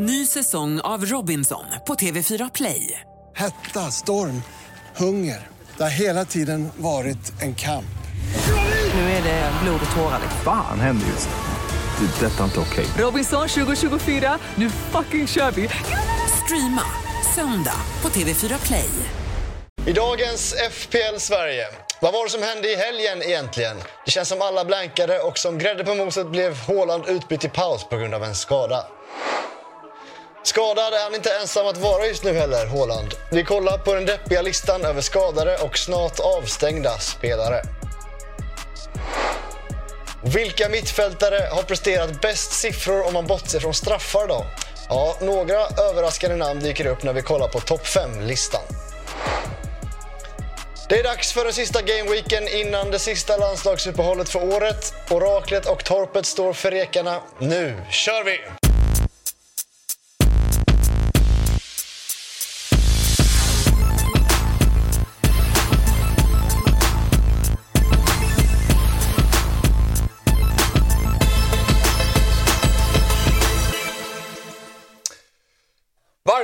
Ny säsong av Robinson på TV4 Play. Hetta, storm, hunger. Det har hela tiden varit en kamp. Nu är det blod och tårar. Fan händer just nu. Det. är Detta är inte okej. Robinson 2024, nu fucking kör vi! Streama söndag på TV4 Play. I dagens FPL Sverige. Vad var det som hände i helgen egentligen? Det känns som alla blankade och som grädde på moset blev Haaland utbytt i paus på grund av en skada. Skadad är han inte ensam att vara just nu heller, Haaland. Vi kollar på den deppiga listan över skadade och snart avstängda spelare. Vilka mittfältare har presterat bäst siffror om man bortser från straffar då? Ja, några överraskande namn dyker upp när vi kollar på topp 5-listan. Det är dags för den sista gameweeken innan det sista landslagsuppehållet för året. Oraklet och Torpet står för rekarna. Nu kör vi!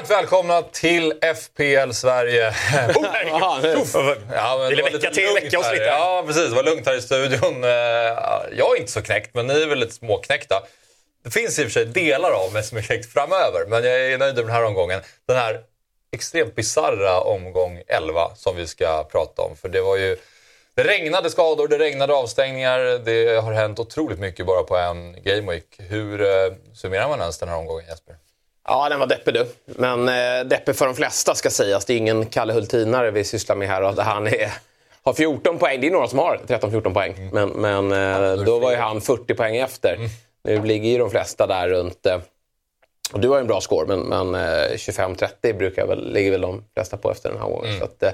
Varmt välkomna till FPL Sverige. Nu. Ja, men Ville väcka till- väcka oss lite. Ja, precis. Det var lugnt här i studion. Eh, Jag är inte så knäckt, men ni är väl lite småknäckta. Det finns i och för sig delar av mig som är knäckt framöver, men jag är nöjd med den här omgången. Den här extremt bizarra omgång 11 som vi ska prata om. För det var ju... Det regnade skador, det regnade avstängningar. Det har hänt otroligt mycket bara på en gameweek. Hur eh, summerar man ens den här omgången, Jesper? Ja, den var deppig du. Men eh, deppig för de flesta ska sägas. Det är ingen Kalle Hultinare vi sysslar med här. Och han är, har 14 poäng. Det är några som har 13-14 poäng. Men, men eh, då var ju han 40 poäng efter. Nu ligger ju de flesta där runt... Eh, och du har ju en bra score, men, men eh, 25-30 brukar väl, ligger väl de flesta på efter den här omgången. Så att, eh,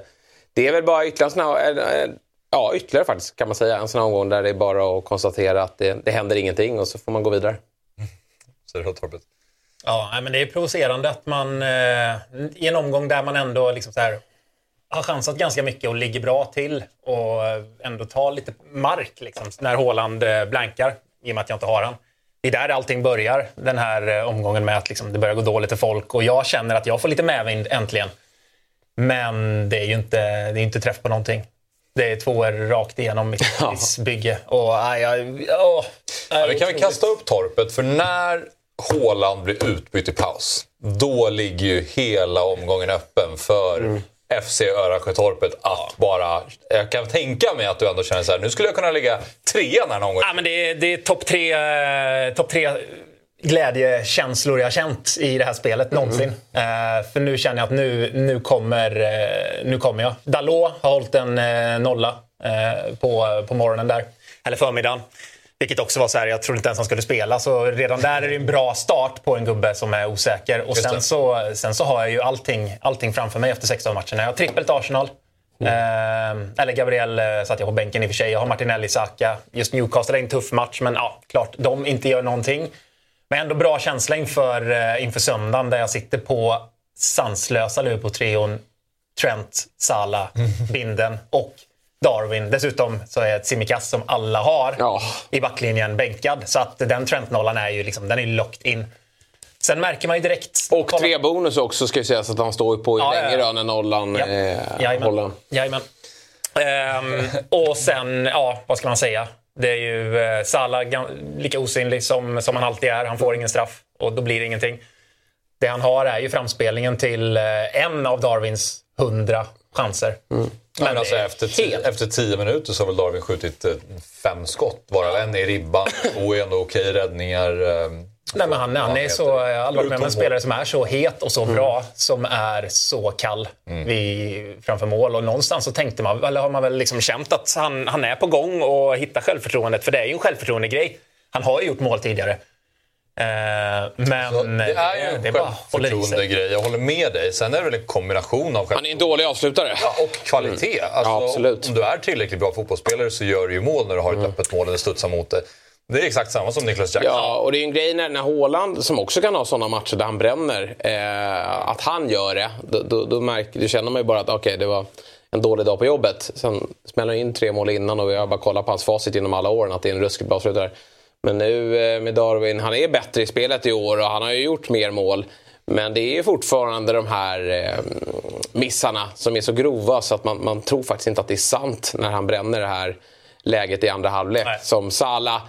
det är väl bara ytterligare en sån här, eh, eh, Ja, ytterligare faktiskt kan man säga. En sån här omgång där det är bara att konstatera att det, det händer ingenting och så får man gå vidare. Säger du, Torpet? Ja, men det är provocerande att man eh, i en omgång där man ändå liksom så här, har chansat ganska mycket och ligger bra till och ändå tar lite mark liksom, när Haaland eh, blankar, i och med att jag inte har han. Det är där allting börjar, den här eh, omgången med att liksom, det börjar gå dåligt för folk och jag känner att jag får lite medvind äntligen. Men det är ju inte, det är inte träff på någonting. Det är tvåor rakt igenom mitt bygge. Och, aj, aj, åh, Ja, vi kan väl kasta upp torpet, för när Haaland blir utbytt i paus, då ligger ju hela omgången öppen för FC Örasjötorpet att bara... Jag kan tänka mig att du ändå känner så här, nu skulle jag kunna ligga trea den här omgången. Ja, men det är, det är topp tre, eh, top tre glädjekänslor jag har känt i det här spelet någonsin. Eh, för nu känner jag att nu, nu, kommer, eh, nu kommer jag. Dalot har hållit en eh, nolla eh, på, på morgonen där. Eller förmiddagen. Vilket också var så här, jag trodde inte ens han skulle spela. Så redan där är det en bra start på en gubbe som är osäker. Och sen så, sen så har jag ju allting, allting framför mig efter 16 matcherna. Jag har trippelt Arsenal. Eh, eller Gabriel eh, satt jag på bänken i och för sig. Jag har Martinelli, Saka. Just Newcastle är en tuff match, men ja, klart, de inte gör någonting. Men ändå bra känsla inför, eh, inför söndagen där jag sitter på sanslösa Liverpool-trion Trent, Salah, Binden och Darwin. Dessutom så är Tsimikas som alla har Ja. i backlinjen bänkad. Så att den Trent-nollan är ju liksom, den är locked in. Sen märker man ju direkt... Och kolla- tre bonus också ska ju sägas att han står på Ja, länge ja, ja. då när nollan Ja. eh, Jajamän. Jajamän. Ehm, och sen, ja, vad ska man säga? Det är ju eh, Salah lika osynlig som, som han alltid är. Han får ingen straff och då blir det ingenting. Det han har är ju framspelningen till eh, en av Darwins hundra chanser. Men alltså, efter, tio, helt- efter tio minuter så har väl Darwin skjutit eh, fem skott, varav en i ribban. Två är ändå okej räddningar. eh, Nej, men han, han är så, jag har aldrig varit med om en spelare som är så het och så bra, som är så kall vid, framför mål. Och någonstans så tänkte man, eller har man väl liksom känt att han, han är på gång och hittar självförtroendet. För det är ju en självförtroende-grej. Han har ju gjort mål tidigare. Eh, men Så det är ju en det bara självförtroende-grej. Jag håller med dig. Sen är det väl en kombination av Han är en dålig avslutare. Ja, och kvalitet. Alltså, Ja, absolut. Om du är tillräckligt bra fotbollsspelare så gör du ju mål när du har ett öppet mål eller studsar mot det. Det är exakt samma som Niklas Jackson. Ja, och det är ju en grej när, när Haaland, som också kan ha sådana matcher där han bränner, eh, att han gör det. Då, då, då, märker, då känner man ju bara att okej, det var en dålig dag på jobbet. Sen smäller han in tre mål innan och vi har bara kollat på hans facit genom alla åren att det är en ruskigt bra avslutare. Men nu eh, med Darwin, han är bättre i spelet i år och han har ju gjort mer mål. Men det är fortfarande de här eh, missarna som är så grova så att man, man tror faktiskt inte att det är sant när han bränner det här läget i andra halvlek. Nej. Som Salah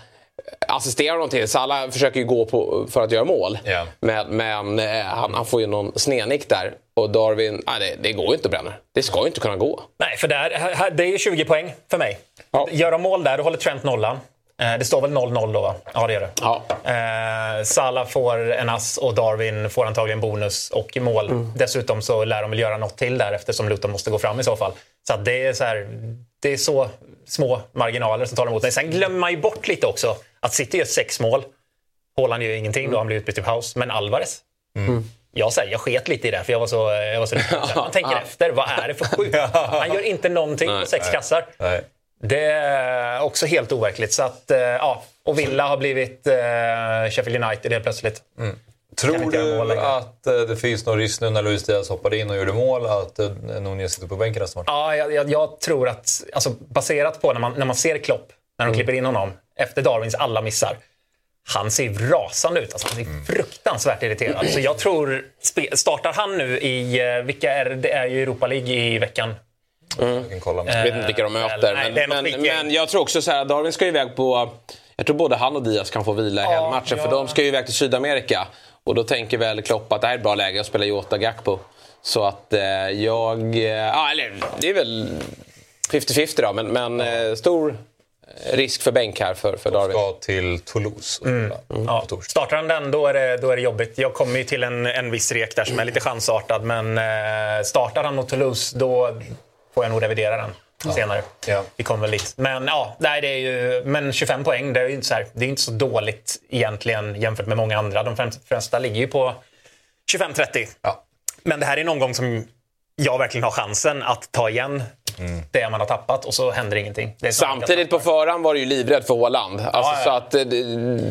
assisterar honom till. Salah försöker ju gå på, för att göra mål. Ja. Men, men eh, han, han får ju någon snednick där. Och Darwin, nej, det, det går ju inte att bränna. Det ska ju inte kunna gå. Nej, för där, här, det är ju 20 poäng för mig. Ja. Gör de mål där, då håller Trent nollan. Eh, Det står väl 0-0 då, va? Ja, det gör det. Ja. Eh, Salah får en ass och Darwin får antagligen bonus och mål. Mm. Dessutom så lär de väl göra något till där eftersom Luton måste gå fram i så fall. Så att det är så här, det är så små marginaler som talar emot mig. Sen glömmer man ju bort lite också att City gör sex mål. Haaland gör ingenting då, han blir utbytt i paus. Men Alvarez, jag, säger, jag sket lite i det för jag var så, jag var så. Man tänker efter, vad är det för sjukt? Han gör inte någonting på sex kassar. Nej. Det är också helt overkligt. Så att, eh, ja. Och Villa har blivit eh, Sheffield United helt plötsligt. Kan Tror du att eh, det finns någon risk nu när Luis Diaz hoppade in och gjorde mål att eh, Nunez sitter på bänken nästa match? Ja, jag, jag, jag tror att, alltså, baserat på när man, när man ser Klopp, när de klipper in honom, efter Darwins alla missar. Han ser rasande ut. Alltså, han ser fruktansvärt irriterad. Så jag tror, startar han nu i, vilka är det? Det är ju Europa League i veckan. Jag kan. Jag vet inte vilka de möter. nej, men, något men, men jag tror också så här, Darwin ska ju iväg på... Jag tror både han och Diaz kan få vila i Ja, helgmatchen. ja. För de ska ju iväg till Sydamerika. Och då tänker väl Klopp att det här är ett bra läge att spela Jota Gakpo. Så att eh, jag... eh, Ja, eller det är väl 50-50 då. Men, men eh, stor risk för bänk här för, för Darwin. Ska till Toulouse. och spela Ja. Startar han den, då är det, då är det jobbigt. Jag kommer ju till en, en viss rek där som är lite chansartad. Men eh, startar han mot Toulouse, då får jag nog revidera den senare. Ja. Vi kommer väl dit. Men, ja, nej, det är ju, men 25 poäng, det är ju inte så, här, det är inte så dåligt egentligen jämfört med många andra. De flesta ligger ju på 25-30. Ja. Men det här är någon gång som jag verkligen har chansen att ta igen det man har tappat och så händer ingenting. Samtidigt på förhand var du ju livrädd för Haaland. Alltså, Ja, ja. Så att eh, det,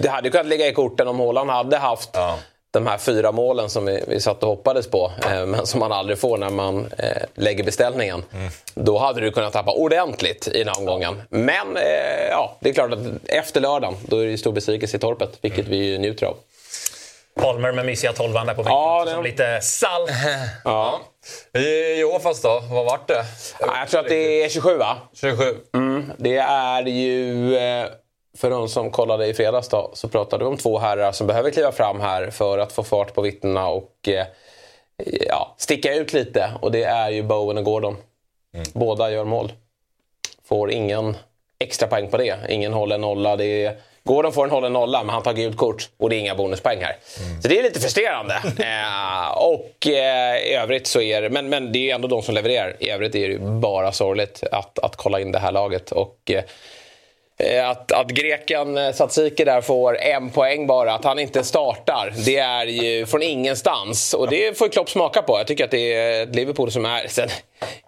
det hade kunnat ligga i korten om Haaland hade haft Ja. De här fyra målen som vi, vi satt och hoppades på, eh, men som man aldrig får när man eh, lägger beställningen. Då hade du kunnat tappa ordentligt i den här omgången. Men eh, ja, det är klart att efter lördagen, då är det ju stor besvikelse i torpet, vilket vi ju njuter av. Palmer med mysiga tolvan där på bänken. Ja, som det- lite salt. Ja. I Åfas då? Vad vart det? Ja, Jag tror att det är 27 va? 27. Det är ju, eh, för de som kollade i fredags då, så pratade vi om två herrar som behöver kliva fram här för att få fart på vittnena och eh, ja, sticka ut lite. Och det är ju Bowen och Gordon. Båda gör mål. Får ingen extra poäng på det. Ingen håller nolla. Det är, Gordon får en hållen nolla, men han tar gult kort och det är inga bonuspoäng här. Så det är lite frustrerande. eh, och eh, i övrigt så är det, men, men det är ju ändå de som levererar. I övrigt är det ju bara sorgligt att, att kolla in det här laget. Och, Eh, Eh, att, att greken eh, Satsiki Tsatsiki där får en poäng bara, att han inte startar, det är ju från ingenstans. Och det får ju Klopp smaka på. Jag tycker att det är Liverpool som är... Sen,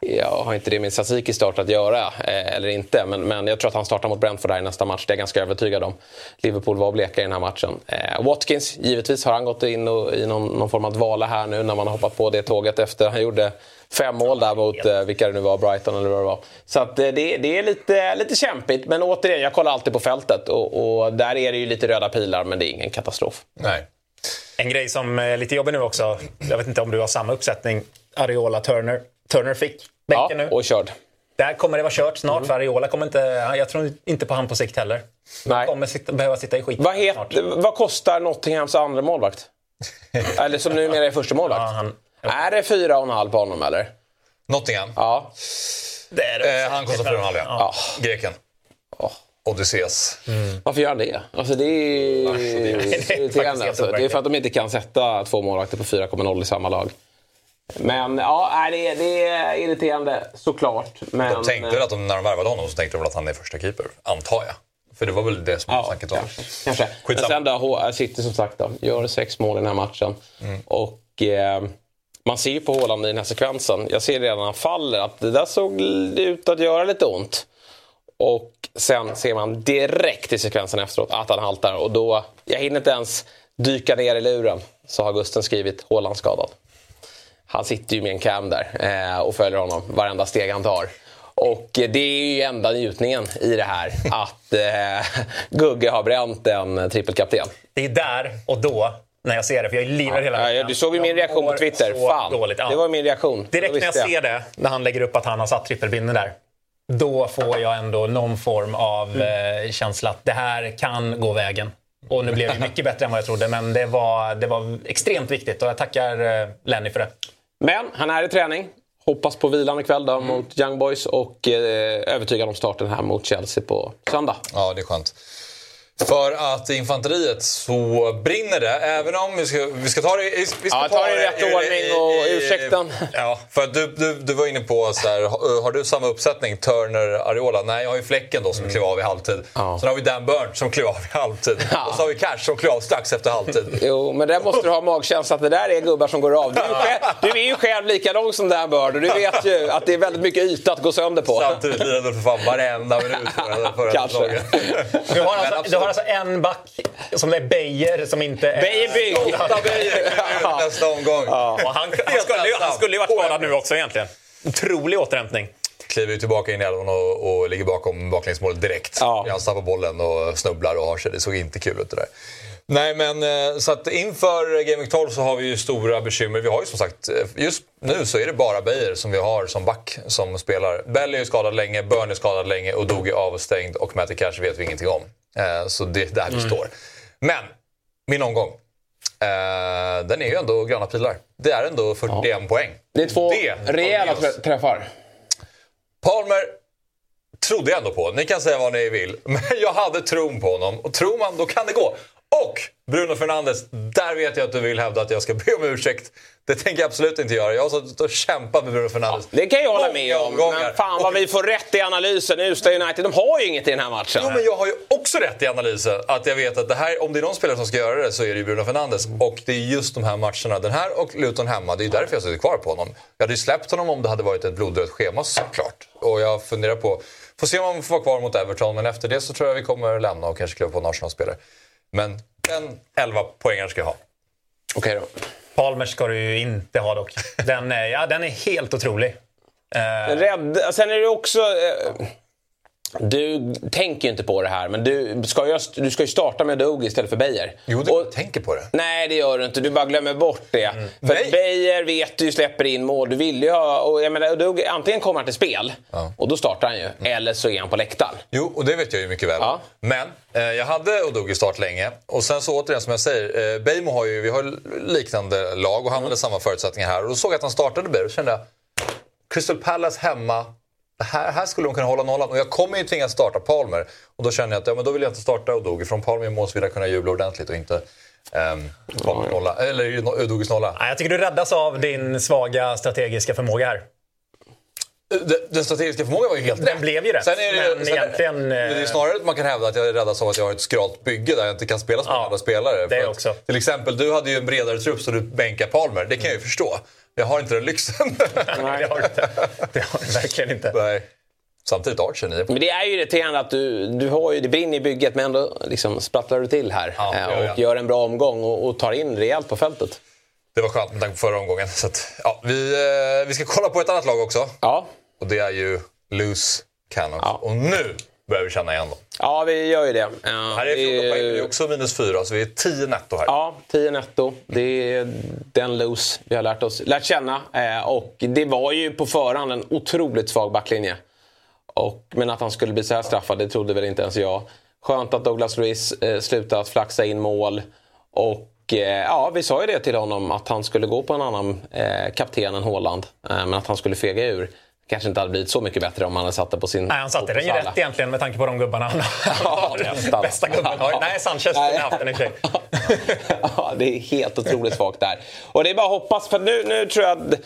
jag har inte det med Tsatsiki start att göra, eh, eller inte. Men, men jag tror att han startar mot Brentford där i nästa match. Det är jag ganska övertygad om. Liverpool var bleka i den här matchen. Watkins, givetvis har han gått in och, i någon, någon form av dvala här nu när man har hoppat på det tåget efter han gjorde fem mål där mot eh, vilka det nu var, Brighton eller vad det var. Så att, eh, det, det är lite, lite kämpigt. Men återigen, jag kollar alltid på fältet och, och där är det ju lite röda pilar men det är ingen katastrof. Nej. En grej som är lite jobbig nu också. Jag vet inte om du har samma uppsättning. Ariola Turner. Turner fick Ja, bänken nu. och körd. Där kommer det vara kört snart för Ariola kommer inte... Jag tror inte på han på sikt heller. Nej. Han kommer sitta, behöva sitta i skit Vad, snart. vad kostar Nottinghams andra målvakt? eller som numera är första målvakt. Ja, han, Är det fyra och en halv på honom eller? Nottingham. Ja. det är det. Eh, han kostar 4,5 ja. ja. Greken. Åh. Odysseus. Varför gör han det? Alltså det är irriterande. helt Alltså. Det är för att de inte kan sätta två målvakter på 4,0 i samma lag. Men ja, det är, det är irriterande såklart. Men, De tänkte väl att de, när de värvade honom så tänkte de väl att han är första keeper. Antar jag. För det var väl det som Ja, snacket var. kanske. kanske. Men sen då, City som sagt då, gör sex mål i den här matchen. Och eh, man ser ju på Haaland i den här sekvensen, jag ser redan när han faller, att det där såg ut att göra lite ont. Och sen ser man direkt i sekvensen efteråt att han haltar. Och då, jag hinner inte ens dyka ner i luren, så har Gusten skrivit Haaland skadad. Han sitter ju med en cam där eh, och följer honom varenda steg han tar. Och det är ju enda njutningen i det här. att eh, Gugge har bränt en trippelkapten. Det är där och då när jag ser det, för jag är livrädd hela Ja, veckan. ja, du såg ju min Jag reaktion på Twitter. Fan, Dåligt. Ja. det var min reaktion. Direkt när jag visste ser det, när han lägger upp att han har satt trippelbinden där. Då får jag ändå någon form av eh, känsla att det här kan gå vägen. Och nu blev det mycket bättre än vad jag trodde, men det var, det var extremt viktigt och jag tackar eh, Lenny för det. Men han är i träning. Hoppas på vilan ikväll då mot Young Boys och eh, övertygad om starten här mot Chelsea på söndag. Ja, det är skönt. För att i infanteriet så brinner det, även om vi ska, vi ska ta det i, vi ska Ja, ta det i rätt ordning och ursäkten. Ja, för att du, du, du var inne på så här, har du samma uppsättning, Turner, Ariola? Nej, jag har ju Fläcken då som klev av i halvtid. Ja. Sen har vi Dan Burn som klev av i halvtid. Ja. Och så har vi Cash som klev av strax efter halvtid. Jo, men där måste du ha magkänsla att det där är gubbar som går av. Du är ju själv, du är ju själv lika lång som Dan Bird och du vet ju att det är väldigt mycket yta att gå sönder på. Samtidigt lirade väl för fan varenda minut förra, säsongen. Har, alltså, en back som det är Beijer som inte är... Beijer bygg! Åtta Beijer kliver ut nästa omgång. Han, han, skulle, ju- han skulle ju varit skadad nu också egentligen. Otrolig återhämtning. kliver ju tillbaka in i elvan och, och ligger bakom baklängesmålet direkt. Ja. Han tappar bollen och snubblar och har sig. Det såg inte kul ut det där. Nej, men eh, så att inför Game Week 12 så har vi ju stora bekymmer. Vi har ju som sagt, eh, just nu så är det bara Beijer som vi har som back som spelar. Bell är ju skadad länge, Burn är skadad länge och Dog är avstängd och Matty Cash vet vi ingenting om. Eh, Så det är där vi står. Men, min omgång. Eh, den är ju ändå gröna pilar. Det är ändå 41 poäng. Det är två Det rejäla träffar. Palmer trodde jag ändå på. Ni kan säga vad ni vill. Men jag hade tron på honom. Och tror man, då kan det gå. Och Bruno Fernandes, där vet jag att du vill hävda att jag ska be om ursäkt. Det tänker jag absolut inte göra. Jag har suttit och kämpat med Bruno Fernandes. Det kan jag hålla med om. omgångar. Men fan vad Och- vi får rätt i analysen. Usla United, de har ju inget i den här matchen. Jo, men jag har ju också rätt i analysen. Att jag vet att det här, om det är någon spelare som ska göra det så är det ju Bruno Fernandes. Och det är just de här matcherna, den här och Luton hemma, det är därför jag sitter kvar på honom. Jag hade ju släppt honom om det hade varit ett blodrött schema såklart. Och jag funderar på, får se om han får vara kvar mot Everton, men efter det så tror jag vi kommer lämna och kanske kliva på en Arsenal-spelare. Men den 11 poängaren ska jag ha. Okej då. Palmer ska du ju inte ha dock. Den är, ja, den är helt otrolig. Eh, Rädd. Sen är det också... Eh, du tänker ju inte på det här, men du ska ju, du ska ju starta med Doug istället för Beijer. Jo, det, Och- tänker på det. Nej, det gör du inte. Du bara glömmer bort det. För Mm. Nej. att Beijer vet du släpper in mål. Du vill ju ha... Och jag menar, Doug, antingen kommer han till spel, och då startar han ju. Eller så är han på läktaren. Jo, och det vet jag ju mycket väl. Ja. Men eh, jag hade Odogi start länge. Och sen så återigen som jag säger, eh, Bejmo har ju, vi har liknande lag och han hade samma förutsättningar här. Och då såg jag att han startade Beijer och kände jag, Crystal Palace hemma, här, här skulle de kunna hålla nollan. Och jag kommer ju tvingas starta Palmer. Och då känner jag att ja, men då vill jag inte starta Odogi. Från Palmer måste vi kunna jubla ordentligt och inte um, Palmer nolla, eller Odogis nolla. nej, jag tycker du räddas av din svaga strategiska förmåga här. Den- Den strategiska förmågan var ju helt Den rätt. blev ju rätt, Sen är det, men sen, egentligen, Det är eh, snarare att man kan hävda att jag är räddas av att jag har ett skralt bygge där jag inte kan spela som Ja, andra spelare. det För att, också. Till exempel, du hade ju en bredare trupp så du bänkar Palmer. Det kan jag ju förstå. Jag har inte den lyxen. Nej, det har du inte. Det har du verkligen inte. Nej. Samtidigt Archer 9 Men det är ju irriterande att du, du har ju, det brinner i bygget men ändå liksom sprattlar du till här. Ja, eh, gör och jag. gör en bra omgång och, och tar in rejält på fältet. Det var skönt med tanke på förra omgången. Så att, ja, vi, eh, vi ska kolla på ett annat lag också. Ja, Och det är ju Loose Cannons. Ja. Och nu börjar vi känna igen dem. ja vi gör ju det. Ja, Här är det 14 poäng, det är också minus 4, så vi är 10 netto här. Ja, 10 netto. Det är den loose vi har lärt, oss, lärt känna. Eh, och det var ju på förhand en otroligt svag backlinje. Och, men att han skulle bli så här straffad, det trodde väl inte ens jag. Skönt att Douglas Luiz eh, slutade att flaxa in mål. Och eh, ja, vi sa ju det till honom att han skulle gå på en annan eh, kapten än Haaland. Eh, men att han skulle fega ur. Kanske inte hade blivit så mycket bättre om han hade satt det på sin... Nej, han satte den ju rätt egentligen med tanke på de gubbarna han Ja. Bästa gubben har Nej, Sanchez skulle haft den i och för sig. ja, det är helt otroligt svagt där. Och det är bara att hoppas, för nu, nu tror jag att...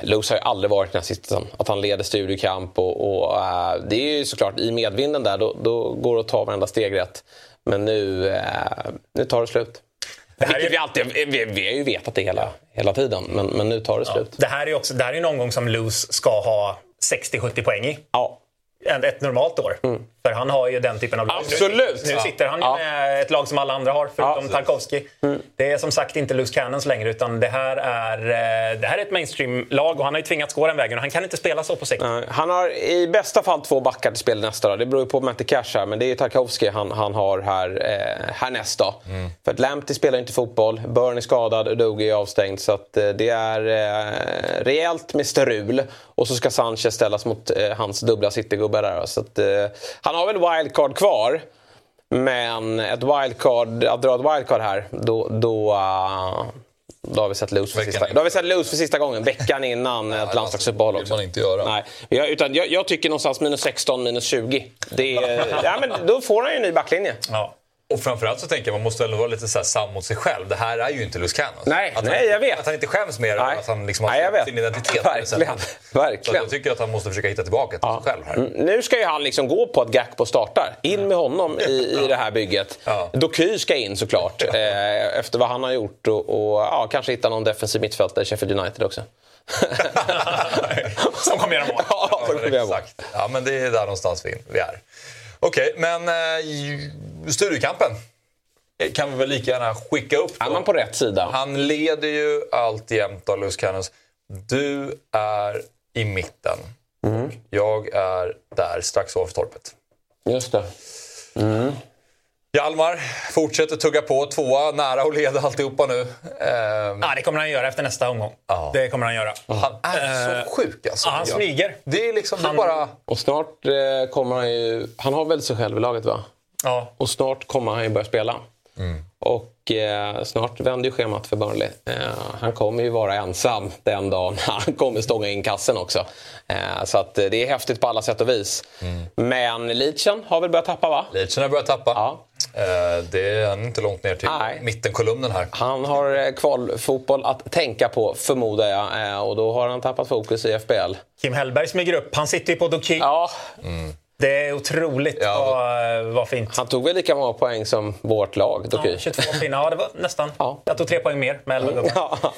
Lose har ju aldrig varit den här sitsen. Att han leder studiekamp och, och äh, det är ju såklart i medvinden där, då, då går det att ta varenda steg rätt. Men nu, äh, nu tar det slut. här Vilket är- vi, alltid, vi, vi har ju vetat det hela, hela tiden, men, men nu tar det slut. Det här är också, det här är en omgång som Loose ska ha 60-70 poäng i. Ja. Ett normalt år. För För han har ju den typen av lag. Absolut. Nu, nu sitter han Ja. med ett lag som alla andra har, förutom Ja. Tarkovsky. Det är som sagt inte Loose Cannons längre, utan det här är, eh, det här är ett mainstream-lag och han har ju tvingats gå den vägen och han kan inte spela så på sikt. Nej, Han har i bästa fall två backar till spel nästa dag. Det beror ju på Matti Cash här, men det är ju Tarkovsky han, han har här, eh, härnäst då. För att Lamptey spelar inte fotboll, Burn är skadad, Udogi är avstängd. Så att, eh, det är eh, rejält med strul. Och så ska Sanchez ställas mot eh, hans dubbla citygubbar där. Så att, eh, han har väl wildcard kvar. Men ett wildcard, att dra ett wildcard här, då, då, uh, då har vi sett loose för sista, då har vi sett loose för sista gången. Veckan innan ett landslagsuppehåll vill också. man inte göra. Nej, jag, utan jag, jag tycker någonstans minus 16, minus 20. Det är, ja, men då får han ju en ny backlinje. Ja. Och framförallt så tänker jag man måste ändå vara lite så här sann mot sig själv. Det här är ju inte Loose Cannons. Nej, att nej, han, jag vet. Att han inte skäms mer Nej. att han liksom har Nej, släppt sin identitet. sättet. Verkligen. Så Verkligen. jag tycker att han måste försöka hitta tillbaka till sig själv här. Mm, Nu ska ju han liksom gå på att Gakpo startar. In med honom i, i det här bygget. Ja. Doky ska in såklart. Eh, efter vad han har gjort. Och, och ja, kanske hitta någon defensiv mittfältare i Sheffield United också. Som kommer göra mål. ja, jag ihåg. Exakt. Ja, men det är där någonstans vi, vi är. Okej, men eh, Studiokampen kan vi väl lika gärna skicka upp Är då. man på rätt sida? Han leder ju alltjämt av Loose Cannons. Du är i mitten. Mm. Jag är där strax ovanför torpet. Just det. Hjalmar fortsätter tugga på. Tvåa, nära att leda alltihopa nu. Ehm, Ja, det kommer han göra efter nästa omgång. Ja. Det kommer han göra. han är så sjuk alltså. Ja, han smyger. Det är liksom Han- bara... Och snart eh, kommer han ju... Han har väl sig själv i laget va? Ja. Och snart kommer han ju börja spela. Och eh, snart vänder ju schemat för Burnley. Eh, han kommer ju vara ensam den dagen han kommer stånga in kassen också. Eh, så att eh, det är häftigt på alla sätt och vis. Men Leachen har väl börjat tappa va? Leitchen har börjat tappa. Ja. Eh, det är han inte långt ner till Nej. mittenkolumnen här. Han har eh, kvalfotboll att tänka på förmodar jag. Eh, och då har han tappat fokus i FBL. Kim Hellberg smyger upp. Han sitter ju på Doki. Ja, Det är otroligt Ja. vad, vad fint. han tog väl lika många poäng som vårt lag, Doky. Ja, 22 pinnar. Ja, det var nästan. Ja. Jag tog tre poäng mer med 11 gubbar. Ja.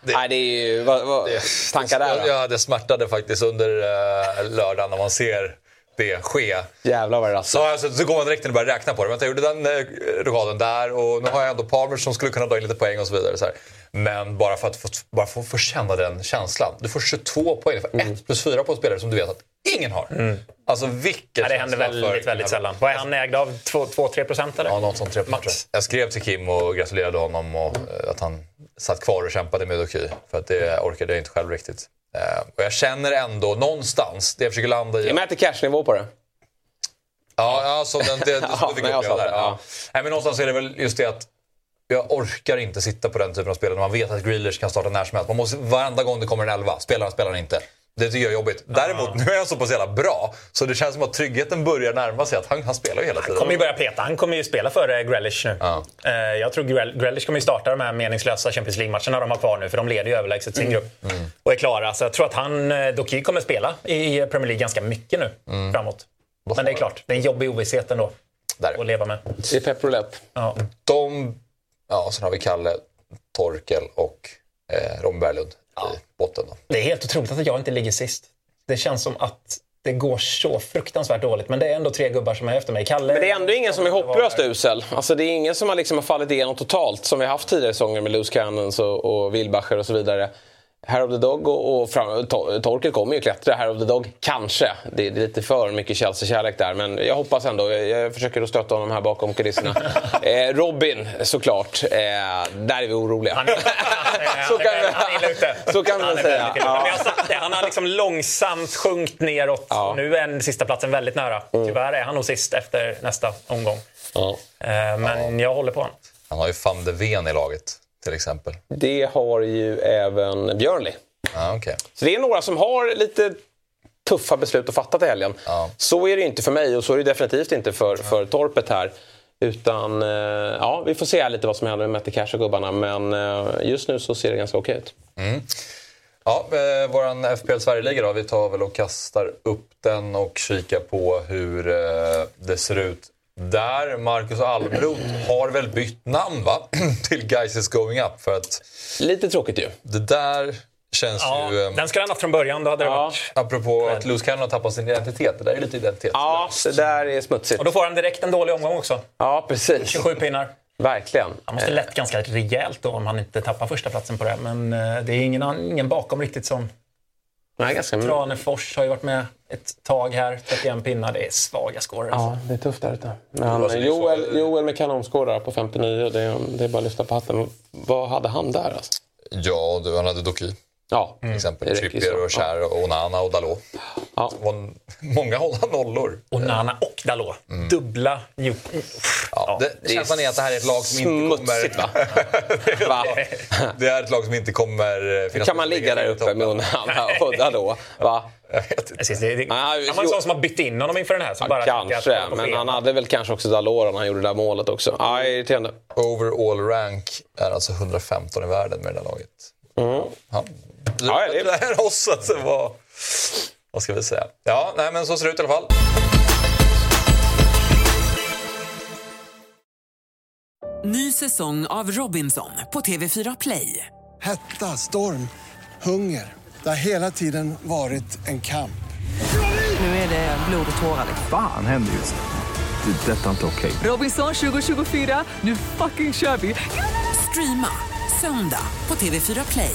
Nej, det är ju... Vad, vad, tankar där då? Ja, det smärtade faktiskt under uh, lördagen när man ser det ske. Jävlar vad det rasslar. Så, alltså, så går man direkt in och börjar räkna på det. Vänta, jag gjorde den eh, rokaden där och nu har jag ändå Palmer som skulle kunna dra in lite poäng och så vidare. Så här. Men bara för att få, bara få, få känna den känslan. Du får 22 poäng för 1 plus 4 på en spelare som du vet att ingen har. Alltså vilken Ja, det händer för- väldigt, väldigt sällan. Vad är han ägd av? 2-3 procent eller? Ja, något sånt. 3 Max. Jag skrev till Kim och gratulerade honom och eh, att han satt kvar och kämpade med Doky. För att det orkade jag inte själv riktigt. Eh, Och jag känner ändå någonstans, det jag försöker landa i... Jag mäter cashnivå på det. Ja, ja så den, det, det Ja, fick jag där. det, ja. Nej, men någonstans är det väl just det att jag orkar inte sitta på den typen av spel när man vet att Grealish kan starta när som helst. Man måste, varenda gång det kommer en elva, spelar han spelar han inte. Det tycker jag är jobbigt. Däremot, nu är han så pass jävla bra så det känns som att tryggheten börjar närma sig. Att han, han spelar ju hela tiden. kommer ju börja peta. Han kommer ju spela för eh, Grealish nu. Ja. Eh, Jag tror Grealish kommer ju starta de här meningslösa Champions League-matcherna de har kvar nu, för de leder ju överlägset sin grupp. Och är klara. Så jag tror att han, eh, Doky kommer spela i Premier League ganska mycket nu framåt. Men det är klart, det är en jobbig ovisshet ändå Där. att leva med. Det är pep roulette. Ja. De, ja, sen har vi Kalle, Torkel och eh, Robin Berglund i botten. Då. Det är helt otroligt att jag inte ligger sist. Det känns som att det går så fruktansvärt dåligt. Men det är ändå tre gubbar som är efter mig. Kalle... Men det är ändå ingen som är hopplöst usel. Alltså det är ingen som har, liksom har fallit igenom totalt som vi har haft tidigare säsonger med Loose Cannons och, och Wilbacher och så vidare. Hair of the Dog och, och fram, Tor- Torkel kommer ju klättra. Hair of the Dog, kanske. Det, det är lite för mycket Chelsea-kärlek där. Men jag hoppas ändå. Jag, jag försöker att stötta honom här bakom kulisserna. eh, Robin, såklart. Eh, där är vi oroliga. Han, är- Så kan han så kan är säga. Ja. Det, han har liksom långsamt sjunkit neråt. Ja. Och nu är den sista platsen väldigt nära. Tyvärr är han nog sist efter nästa omgång. Ja. Eh, Men jag håller på honom. Han har ju van de Ven i laget till exempel. Det har ju även Björnli. Ja, okay. Så det är några som har lite tuffa beslut att fatta till helgen. Ja. Så är det inte för mig och så är det definitivt inte för, för Torpet här. Utan eh, ja, vi får se lite vad som händer med Mette Cash och gubbarna. Men eh, just nu så ser det ganska okej ut. Ja, eh, våran FPL Sverigeliga då. Vi tar väl och kastar upp den och kikar på hur eh, det ser ut där. Marcus Almroth har väl bytt namn va? till Guys is going up. För att Lite tråkigt ju. det där Känns Ja, ju... eh, den skulle han haft från början. Då hade det Ja. varit... Apropå att Lewis Cannon har tappat sin identitet. Det där är lite identitet. Ja, det där är smutsigt. Och då får han direkt en dålig omgång också. Ja, precis. 27 pinnar. Verkligen. Han måste lätt ganska rejält då om han inte tappar första platsen på det. Men eh, det är ingen, ingen bakom riktigt som Nej, ganska Tranefors har ju varit med ett tag här. 31 pinnar. Det är svaga scorer. Alltså. Ja, det är tufft där ute. Men det Joel, Joel med kanonskårar på 59, det, det är bara att lyfta på hatten. Vad hade han där alltså? Ja, du, han hade Doki. Ja, Till exempel det ju Trippier och Cher och Onana och Dalot. Ja. Det många hålla nollor. Och Nana och Dalot. Dubbla ju- Ja, det, det känslan är att det här är ett lag som inte kommer... va? va? Det är ett lag som inte kommer finnas Kan man ligga där uppe med Onana och Dalot? Va? Jag vet inte. Precis, det, det, Ja, han var en sån som har bytt in honom inför den här. Som Ja, bara kanske, men han hade väl kanske också Dalot när han gjorde det där målet också. Ja, irriterande. Overall rank är alltså 115 i världen med det där laget. Ja. Ja, det- det är oss, alltså. Vad, vad ska vi säga? Ja, nej, men så ser det ut i alla fall. Ny säsong av Robinson på TV4 Play. Hetta, storm, hunger. Det har hela tiden varit en kamp. Nu är det blod och tårar. liksom. Fan händer just nu. Det. är Detta är inte okej. Robinson 2024, nu fucking kör vi! Streama söndag på TV4 Play.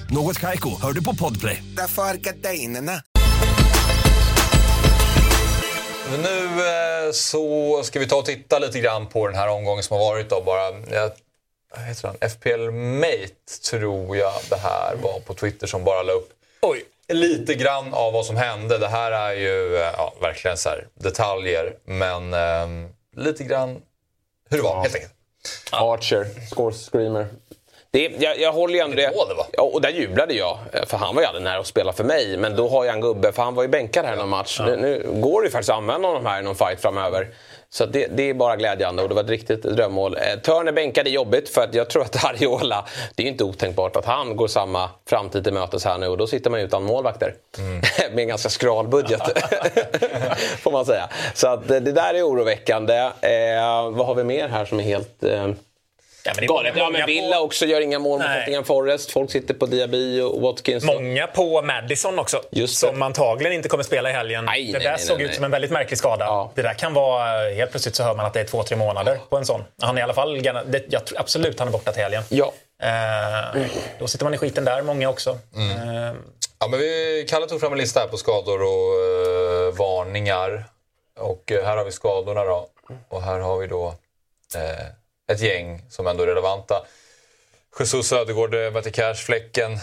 Något Kaiko, hör du på Podplay. Därför är Nu eh, så ska vi ta och titta lite grann på den här omgången som har varit. Då, bara, jag, vad heter han? FPL Mate tror jag det här var på Twitter som bara la upp Oj. lite grann av vad som hände. Det här är ju eh, ja, verkligen så här, detaljer, men eh, lite grann hur det var helt enkelt. Archer, score screamer. Det, jag, jag håller ju ändå det. mål var. Ja, och där jublade jag. För han var ju aldrig nära att spela för mig. Men då har jag en gubbe, för han var ju bänkad här i någon match. Nu, nu går det ju faktiskt att använda honom här i någon fight framöver. Så det, det är bara glädjande och det var ett riktigt drömmål. Eh, Turner bänkad är jobbigt för att jag tror att Ariola, det är ju inte otänkbart att han går samma framtid till mötes här nu och då sitter man utan målvakter. Med en ganska skral budget. Får man säga. Så att eh, det där är oroväckande. Eh, vad har vi mer här som är helt... Eh, Ja, men Galet. Ja, men på- Villa också gör inga mål mot. Nottingham Forest. Folk sitter på Diaby och Watkins. Många på Madison också, Just det. som antagligen inte kommer spela i helgen. Nej, det nej, där nej, såg ut som en väldigt märklig skada. Ja. Det där kan vara, helt plötsligt så hör man att det är två, tre månader på en sån. Han är i alla fall, det, jag tror absolut han är borta till helgen. Ja. Eh, då sitter man i skiten där, många också. Mm. Eh, Ja, men vi, Kalle tog fram en lista här på skador och eh, varningar. Och eh, här har vi skadorna då. Och här har vi då eh, ett gäng som ändå är relevanta. Jesus, Ödegård, eh, Matty Cash, Fläcken.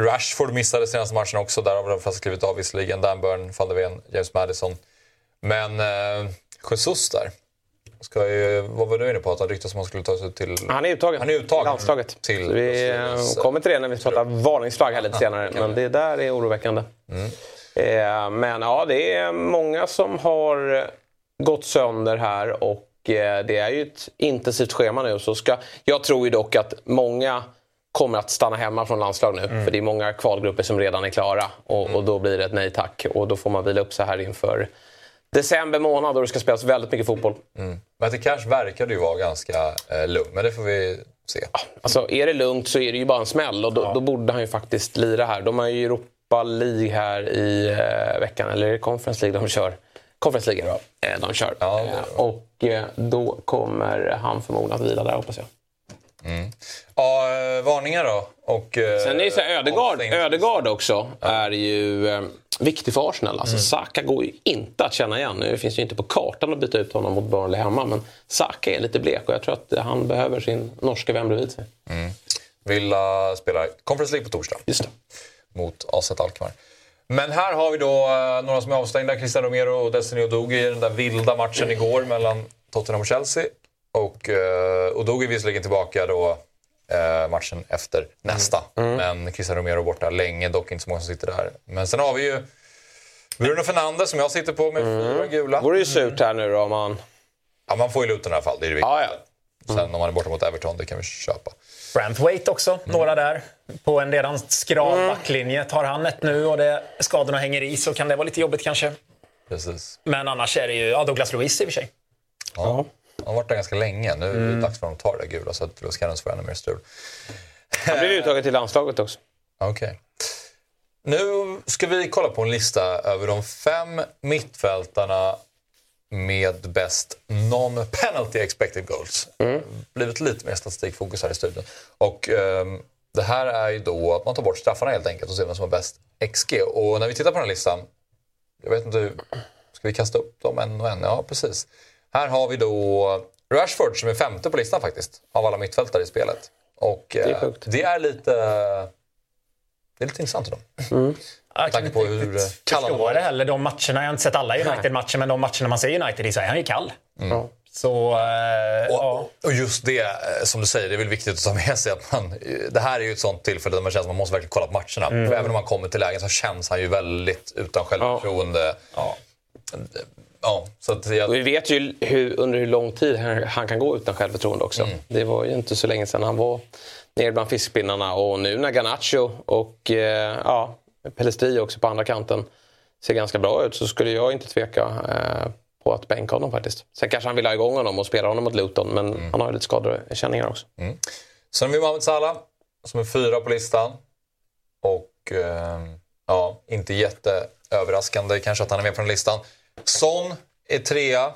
Rashford missade senaste matchen också. Där har de fast klivit av visserligen. Dan Burn, van der Ven, James Madison. Men eh, Jesus där. Ska ju, vad var du inne på? Att han ryktas som att han skulle ta sig till... Han är uttagen. Han är uttagen. Landslaget. Till Så vi eh, eh, kommer till det när vi pratar varningsflagg här lite senare. Men det där är oroväckande. Eh, men ja, det är många som har gått sönder här och eh, det är ju ett intensivt schema nu. Så ska, jag tror ju dock att många kommer att stanna hemma från landslag nu. För det är många kvalgrupper som redan är klara. Och, och då blir det ett nej tack. Och då får man vila upp sig här inför december månad då det ska spelas väldigt mycket fotboll. Matty Cash verkade ju vara ganska eh, lugn, men det får vi se. Alltså, är det lugnt så är det ju bara en smäll och då, då borde han ju faktiskt lira här. De har ju Europa League här i eh, veckan, eller är det Conference League de kör? Conference League? Eh, de kör. Ja, Eh, och eh, då kommer han förmodligen att vila där hoppas jag. Ja, eh, varningar då. Och, Sen är det så här, Ödegaard, avstängning. Ödegaard också är ju eh, viktig för Arsenal. Alltså, Mm. Saka går ju inte att känna igen. Nu finns det ju inte på kartan att byta ut honom mot Burnley hemma. Men Saka är lite blek och jag tror att han behöver sin norska vän bredvid sig. Villa spelar Conference League på torsdag Just det. mot AZ Alkmaar. Men här har vi då eh, några som är avstängda. Christian Romero och Destiny Odogi i den där vilda matchen igår mellan Tottenham och Chelsea. Och uh, Odogi är visserligen tillbaka då eh, matchen efter nästa. Men Christian Romero borta länge, dock inte så många som sitter där. Men sen har vi ju Bruno Fernandes som jag sitter på med fyra gula. Vore ju surt här nu då om man... Ja, man får ju Luton i alla fall, det är det viktiga. Ja, ja. Sen om man är borta mot Everton, det kan vi köpa. Branthwaite också, några där. På en redan skral backlinje. Tar han ett nu och det, skadorna hänger i så kan det vara lite jobbigt kanske. Precis. Men annars är det ju ja, Douglas Luiz i och för sig. Ja. Han har varit där ganska länge. Nu är det dags för dem att ta det där gula så att Los Cannons får ännu mer strul. Han blev uttagen till landslaget också. Okej. Nu ska vi kolla på en lista över de fem mittfältarna med bäst non-penalty expected goals. Blivit lite mer statistikfokus här i studion. Och ehm, det här är ju då att man tar bort straffarna helt enkelt och ser vem som har bäst XG. Och när vi tittar på den här listan, jag vet inte, hur- ska vi kasta upp dem en och en? Ja, precis. Här har vi då Rashford som är femte på listan faktiskt, av alla mittfältare i spelet. Och är eh, det är lite, det är lite intressant idag. Tanke på hur eh, kall han var. heller. De matcherna, jag har inte sett alla United-matcher, men de matcherna man ser United i så är han ju kall. Ja. Så, eh, ja. Och, och just det, eh, som du säger, det är väl viktigt att ta med sig att man, det här är ju ett sånt tillfälle där man känner att man måste verkligen kolla på matcherna. För även om man kommer till lägen så känns han ju väldigt utan självförtroende. Ja. Ja, så att jag, Och vi vet ju hur, under hur lång tid han, han kan gå utan självförtroende också. Mm. Det var ju inte så länge sedan han var nere bland fiskpinnarna. Och nu när Garnacho och eh, ja, Pelestri också på andra kanten ser ganska bra ut så skulle jag inte tveka eh, på att bänka honom faktiskt. Sen kanske han vill ha igång honom och spela honom mot Luton men Mm. han har ju lite skadekänningar också. Sen har vi Mohamed Salah som är fyra på listan. Och eh, ja, inte jätteöverraskande kanske att han är med på den listan. Son är trea.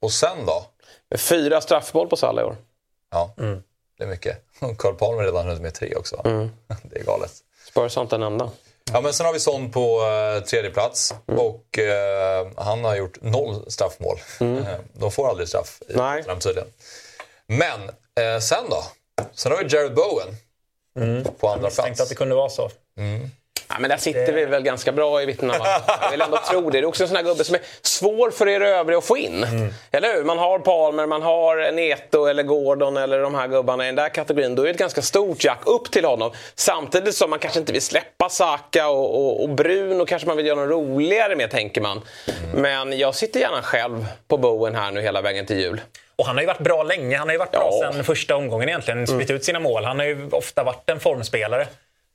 Och sen då? Fyra straffmål på Salah i år. Ja, det är mycket. Carl Palmer redan hunnit med tre också. Det är galet. Spurs har inte en enda. Ja, men sen har vi Son på eh, tredje plats och eh, han har gjort noll straffmål. Eh, de får aldrig straff i Nej. Tottenham tydligen. Men eh, sen då? Sen har vi Jared Bowen på andra Tänkte att plats. det kunde vara så. Ja, men där sitter vi väl ganska bra i vittnena va? Jag vill ändå tro det. Det är också en sån här gubbe som är svår för er övriga att få in. Eller hur? Man har Palmer, man har Neto eller Gordon eller de här gubbarna i den där kategorin. Då är det ett ganska stort jack upp till honom. Samtidigt som man kanske inte vill släppa Saka och, och, och Bruno kanske man vill göra något roligare med tänker man. Men jag sitter gärna själv på Bowen här nu hela vägen till jul. Och han har ju varit bra länge. Han har ju varit bra Ja. sedan första omgången egentligen. Spytt ut sina mål. Han har ju ofta varit en formspelare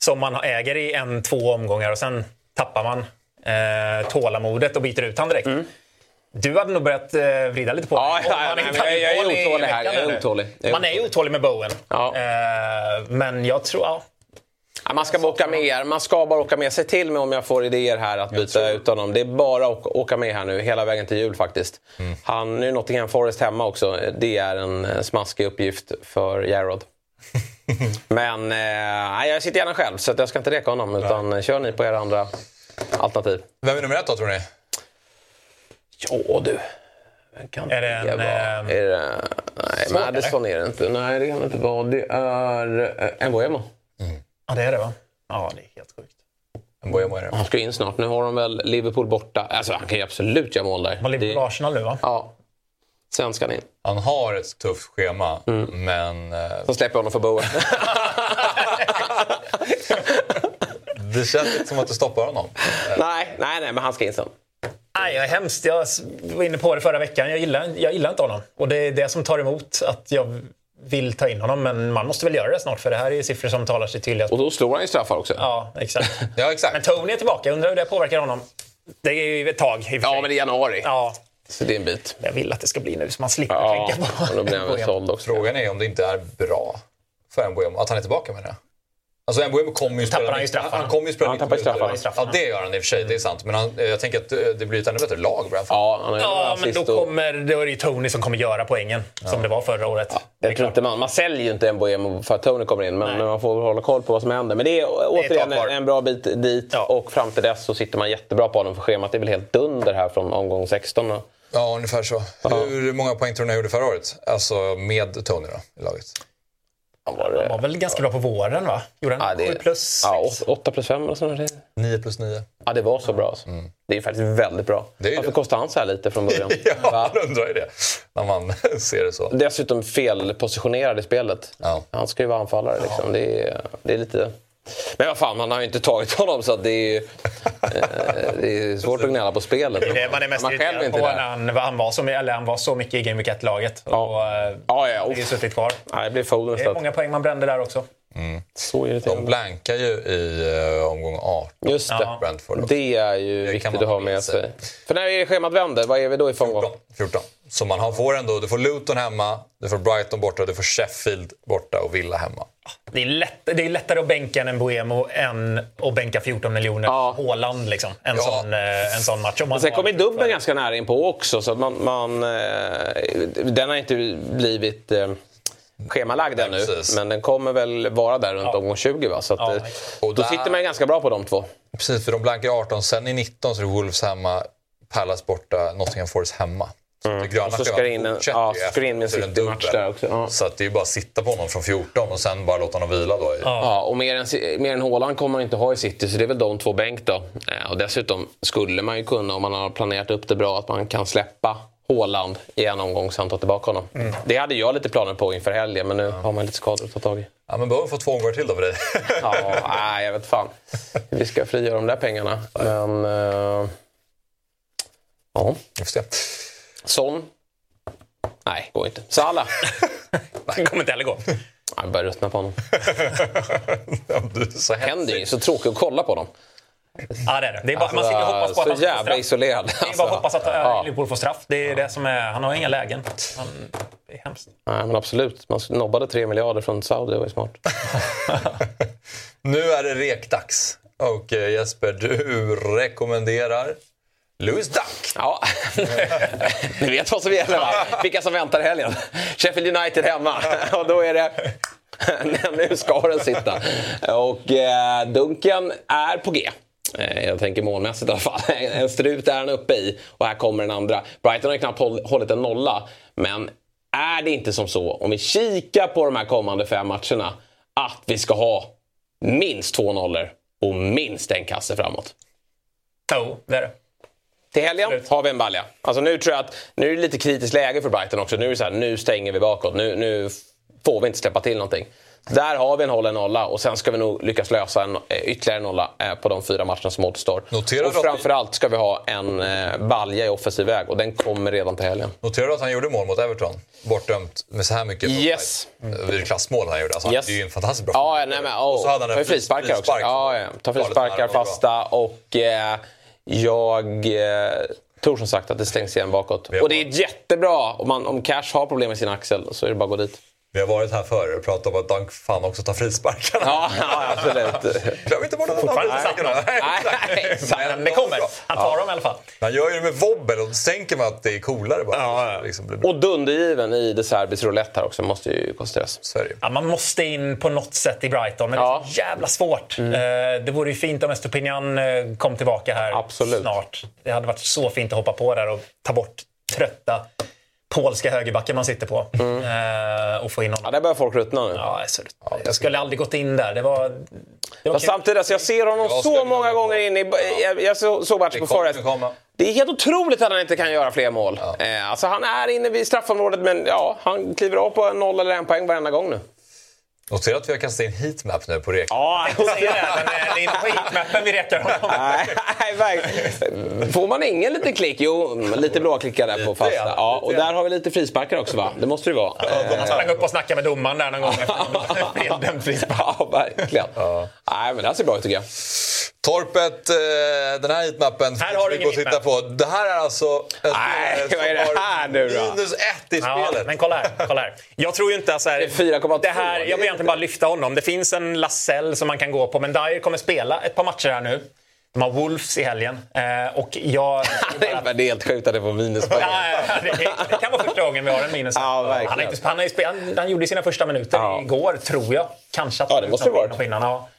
som man äger i en, två omgångar och sen tappar man eh, tålamodet och byter ut han direkt. Du hade nog börjat eh, vrida lite på Ja, det. ja, inte men hade jag är otålig här. Jag är otålig. Jag är Man är otålig med Bowen. Ja. Eh, men jag tror... Ja. Ja, man ska bara åka med. Man ska bara åka med. Säg till mig om jag får idéer här att byta ut honom. Det är bara att åka med här nu hela vägen till jul faktiskt. Han, nu är Nottingham Forest hemma också. Det är en eh, smaskig uppgift för Jarrod. Men eh, nej, jag sitter gärna själv så att jag ska inte reka honom. Utan eh, kör ni på era andra alternativ. Vem är nummer ett då tror ni? Ja du. Kan Är det en, vara? eh, Är det, nej, Madison är det inte. Nej, det kan det inte vara. Det är eh, Mbuemo. ja, det är det va? Ja, det är helt sjukt. Mbeumo är det. Han ska in snart. Nu har de väl Liverpool borta. Alltså, han kan ju absolut göra mål där. Man lever Det- på Arsenal nu va? Ja. Sen ska han in. Han har ett tufft schema, men eh, Så släpper jag honom för Bowen. det känns inte som att det stoppar honom. nej, nej, nej, men han ska in sen. Nej, jag är hemskt. Jag var inne på det förra veckan. Jag gillar, jag gillar inte honom. Och det är det som tar emot att jag vill ta in honom. Men man måste väl göra det snart för det här är siffror som talar sitt tydliga Och då slår han ju straffar också. Ja, exakt. Ja, exakt. Men Tony är tillbaka. Jag undrar hur det påverkar honom. Det är ju ett tag i och för Ja, sig. men det är januari. Ja, Så det är en bit. jag vill att det ska bli nu så man slipper Ja, tänka på och då blir han såld också. Frågan är om det inte är bra för Mbeumo att han är tillbaka menar jag. Alltså Mbeumo kommer ju Tappar spela han ju straffarna. Han kommer ju spela Ja, han tappar ju straffarna. Ja, det gör han i och för sig. Det är sant. Men han, eh, jag tänker att eh, det blir ett ännu bättre lag, Brentford. Ja, han Ja, men då, kommer, då är det ju Tony som kommer göra poängen. Som det var förra året. Jag tror inte man, man säljer ju inte Mbuemo för att Tony kommer in, men, Nej. men man får hålla koll på vad som händer. Men det är återigen tag kvar. en, bra bit dit Ja. och fram till dess så sitter man jättebra på honom för schemat är väl helt dunder här från omgång 16. Ja, ungefär så. Hur många poäng tror ni han gjorde förra året? Alltså med Tony då, i laget? Han var det- Han var väl ganska bra på våren va? Gjorde han Ja, det, 7 plus ja, 6? 8 plus 5 eller sånt där. 9 plus 9. Ja, det var så bra. Alltså. Det är faktiskt väldigt bra. Det Varför det. kostar han så här lite från början? Ja, Va? man undrar ju det. När man ser det så. Dessutom felpositionerad i spelet. Ja. Han ska ju vara anfallare. Liksom. Det, är, det är lite... Men vad fan, han har ju inte tagit honom så det är, Eh, det är svårt att gnälla på spelet. Det är det man är mest man själv inte på när han, han, var så, eller han var så mycket i Game Week 1-laget. Ja. Och, eh, Ja, ja, det är ju suttit kvar. Nej, det blir Foden Det är många poäng man brände där också. Så De blankar ju i uh, omgång 18. Just det. Ja. Brentford. Det är ju Det viktigt man att ha med sig. sig. För när är schemat vänder, vad är vi då i omgång? 14. 14. Så man har, får ändå, du får Luton hemma, du får Brighton borta, du får Sheffield borta och Villa hemma. Det är, lätt, det är lättare att bänka en Buemo än att bänka 14 miljoner Ja. Håland. Liksom. En, Ja. sån, eh, en sån match. Om man Sen kommer dubbeln ganska nära in på också. Så att man, man, eh, den har inte blivit eh, schemalagd ännu. Men den kommer väl vara där runt omgång 20. Va? Så att, Ja. Och då där- sitter man ju ganska bra på de två. Precis, för de blankar i 18. Sen i 19 så är det Wolves hemma, Palace borta, Nottingham Forest hemma. Så gröna Mm. Och så ska det in en, ja, så ska det in en så City-match där också. Ja. Så att det är bara att sitta på honom från 14 och sen bara låta honom vila då. Ja, och mer än, mer än Haaland kommer man inte ha i City, så det är väl de två bänk då. Eh, och dessutom skulle man ju kunna, om man har planerat upp det bra, att man kan släppa Haaland i en omgång sen ta tillbaka honom. Mm. Det hade jag lite planer på inför helgen, men nu har man lite skador att ta tag i. Ja, men behöver få två omgångar till då för dig. Ja, nej, jag vet fan. Vi ska frigöra de där pengarna. Men... eh, ja, Vi får se. Son. Nej, går inte. Salah. Det kommer inte heller gå. Jag börjar ruttna på honom. Ja, så Händer ju så tråkigt att kolla på dem. Ja, det är det. det är bara, man sitter och hoppas på att så han ska få jävla straff. isolerad. Det är bara alltså. att hoppas att Ja. Liverpool får straff. Det är det som är, han har inga lägen. Han, det är hemskt. Nej, men absolut. Man nobbade 3 miljarder från Saudi, det var ju smart. Nu är det rekdags. Och eh, Jesper, du rekommenderar Louis Duck. Ja, ni vet vad som gäller va? Vilka som väntar i helgen. Sheffield United hemma. Och då är det... nu ska den sitta. Och eh, Dunken är på G. Eh, jag tänker målmässigt i alla fall. En strut är han uppe i och här kommer den andra. Brighton har knappt hållit en nolla. Men är det inte som så, om vi kikar på de här kommande fem matcherna, att vi ska ha minst två nollor och minst en kasse framåt? Jo, det är det. Till helgen Absolut. har vi en balja. Alltså nu tror jag att nu är det lite kritiskt läge för Brighton också. Nu är det så här, nu stänger vi bakåt. Nu, nu får vi inte släppa till någonting. Där har vi en hållen nolla och sen ska vi nog lyckas lösa en eh, ytterligare nolla eh, på de fyra matcherna som återstår. Notera och framförallt ska vi ha en eh, balja i offensiv väg och den kommer redan till helgen. Noterar du att han gjorde mål mot Everton? Bortdömt med så här mycket Yes. offside. Vid klassmål han gjorde. Alltså, Yes. Det är ju en fantastiskt bra Ja, nej, men, Och oh, så hade han en frisparkar också. Ja, ja. Tar Farligt frisparkar, fasta och eh, jag eh, tror som sagt att det stängs igen bakåt. Och det är jättebra. Om, man, om Cash har problem med sin axel så är det bara att gå dit. Vi har varit här förr och pratat om att Dunk fan också tar frisparkarna. Ja, ja absolut. Glöm inte bort att han tar frisparkarna. Nej, Nej, exakt. Men det kommer. Han tar dem i alla fall. Han gör ju det med wobbel och då tänker man att det är coolare bara. Ja, ja. Liksom. Och dundergiven i De Serbis roulette här också måste ju konstateras. Sverige. Ja, man måste in på något sätt i Brighton, men Ja. Mm. det är så jävla svårt. Eh, det vore ju fint om Estopinian eh, kom tillbaka här Absolut. snart. Det hade varit så fint att hoppa på där och ta bort trötta polska högerbacken man sitter på. Eh, och få in Ja, honom. där börjar folk ruttna nu. Ja, så, jag skulle aldrig gått in där. Det var... Det var samtidigt, alltså, jag ser honom Jag så många gånger in i... Jag, jag så- såg matchen Det på Forest. Det är helt otroligt att han inte kan göra fler mål. Eh, alltså, han är inne vid straffområdet, men ja, han kliver av på en noll eller en poäng varenda gång nu. Notera att vi har kastat in heatmap nu på rek. Ja, Jag säger det, men eh, det är inte på heatmappen vi rekar honom. Nej, nej, verkligen. Får man ingen liten klick? Jo, lite blåa klickar där på fasta. ja, Ja, och ja. där har vi lite frisparkar också va? Det måste det ju vara. Han sprang upp och snackade med domaren där någon gång efter feldömd frispark. Ja, verkligen. Nej, men det här ser bra ut tycker jag. Torpet, eh, den här heatmappen Här har du vi går och ingen titta på. Det här är alltså... Nej, vad är det här nu då? Minus ett i Ja, spelet. men kolla här, kolla här. Jag tror ju inte att så här, Det är 4,2. det här, Jag vill egentligen bara lyfta honom. Det finns en Lasell som man kan gå på, men Dyer kommer spela ett par matcher här nu. De har Wolves i helgen. Eh, och jag... Det är det är helt sjukt att det får minuspoäng. Ja, det, det kan vara första gången vi har en minus. Ja, verkligen. han, han, han, han gjorde sina första minuter Ja. igår, tror jag. Kanske att Ja, det måste det varit. på innan, ja.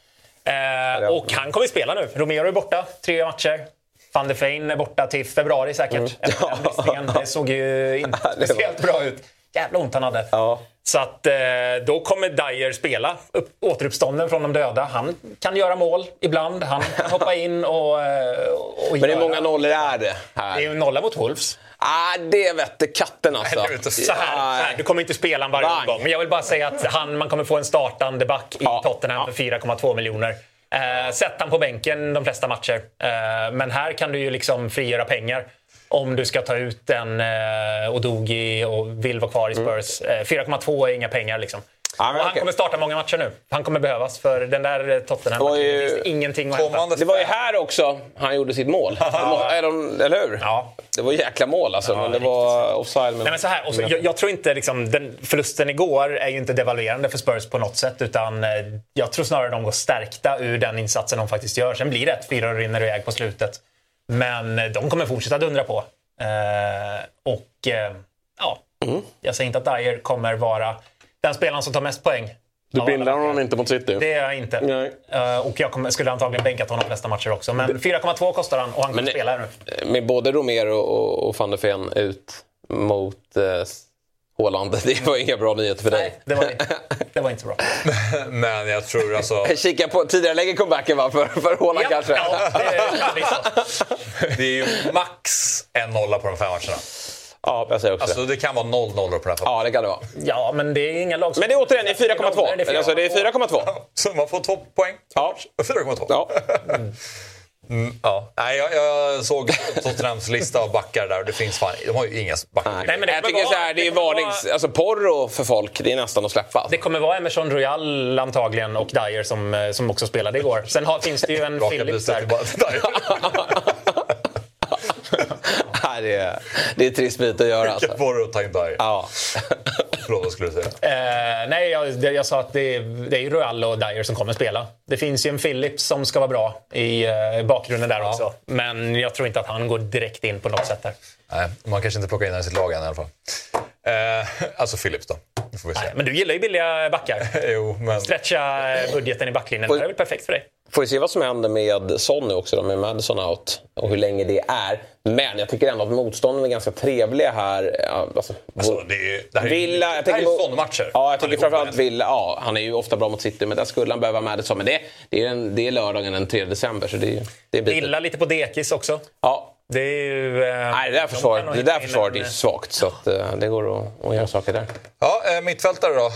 Eh, Och han kommer spela nu. Romero är borta, tre matcher. Van der Fein är borta till februari säkert. Den listningen. Det såg ju inte Mm. speciellt bra ut. Jävla ont han hade. Ja. Så att eh, då kommer Dyer spela. Upp, återuppstånden från de döda. Han kan göra mål ibland. Han kan hoppa in och, eh, och Men hur många nollor är det Det är här? ju nolla mot Wolves. Ah, det vette katten alltså. Inte Så här, så här, du kommer inte spela han varje Bang. gång. Men jag vill bara säga att han, man kommer få en startande back i Ja. Tottenham för 4,2 miljoner. Eh, sätt han på bänken de flesta matcher. Eh, men här kan du ju liksom frigöra pengar om du ska ta ut en eh, Odogi och vill vara kvar i Spurs. Eh, 4,2 är inga pengar liksom. Ja, men och han okej. kommer starta många matcher nu. Han kommer behövas för den där eh, Tottenham Det var ju- finns ingenting att hämta. Det var ju här också han gjorde sitt mål. Eller, hur? Ja. Det var jäkla mål alltså. men det var offside. Men... Nej, men så här, så, jag, jag tror inte liksom, den förlusten igår är ju inte devalverande för Spurs på något sätt. Utan eh, jag tror snarare de går stärkta ur den insatsen de faktiskt gör. Sen blir det ett fyra och rinner iväg på slutet. Men eh, de kommer fortsätta dundra på. Eh, och eh, ja, jag säger inte att Dyer kommer vara den spelaren som tar mest poäng. Du alla honom inte mot City? Det är jag inte. Eh, och jag kommer, skulle antagligen bänkat honom flesta matcher också. Men 4,2 kostar han och han Men- spela nu. Med både Romero och, och van der Ven ut mot eh, Haaland. Det var inga bra nyheter för dig. Nej, det var, inte, det var inte så bra. Men jag tror alltså... Kika på tidigare lägger comebacken va? För, för Haaland kanske? Ja, det är, det är så. Det är ju max en nolla på de fem matcherna. Ja, jag säger också Alltså det. det kan vara noll nollor på den här Ja, det kan det vara. Ja, men det är inga lag som... Men det är återigen det är 4,2. Det är Alltså, det är 4,2. Så man får två poäng. Ja. 4,2. Ja. Ja. Nej, jag, jag såg Tottenhams lista av backar där och det finns fan, de har ju inga backar. Nej. Men det jag tycker vara- så här, det är varnings... vara- Alltså porro för folk, det är nästan att släppa. Det kommer vara Emerson Royal antagligen och Dyer som, eh, som också spelade igår. Sen har, finns det ju en byten där. det, är, det är ett trist bit att göra alltså. Att ta in där? Ja. Förlåt, vad skulle du säga? Eh, nej, jag, det- jag sa att det, är- det är Royal och Dyer som kommer spela. Det finns ju en Phillips som ska vara bra i eh, bakgrunden där också. Men jag tror inte att han går direkt in på något sätt där. Nej, man kanske inte plockar in den i sitt lag än i alla fall. Eh, alltså Philips då. Nej, men du gillar ju billiga backar. Jo, men... Stretcha eh, budgeten i backlinjen. Det är väl perfekt för dig. Får vi se vad som händer med Sonny också då, med Madison out och hur länge det är. Men jag tycker ändå att motstånden är ganska trevliga här. Alltså, Alltså, det är, det här är, Villa, jag det här är tänker på- sådana-matcher. Ja, jag tycker framförallt Villa. Ja, han är ju ofta bra mot City, men där skulle han behöva Madison. Men det, det, är, en, det är lördagen den 3 december, så det, är- det är bitigt. Gillar lite på dekis också. Ja. Det är ju... Eh, Nej, det där försvaret, det där försvaret är svagt, så att, eh, det går att, att göra saker där. Ja, eh, mittfältare då.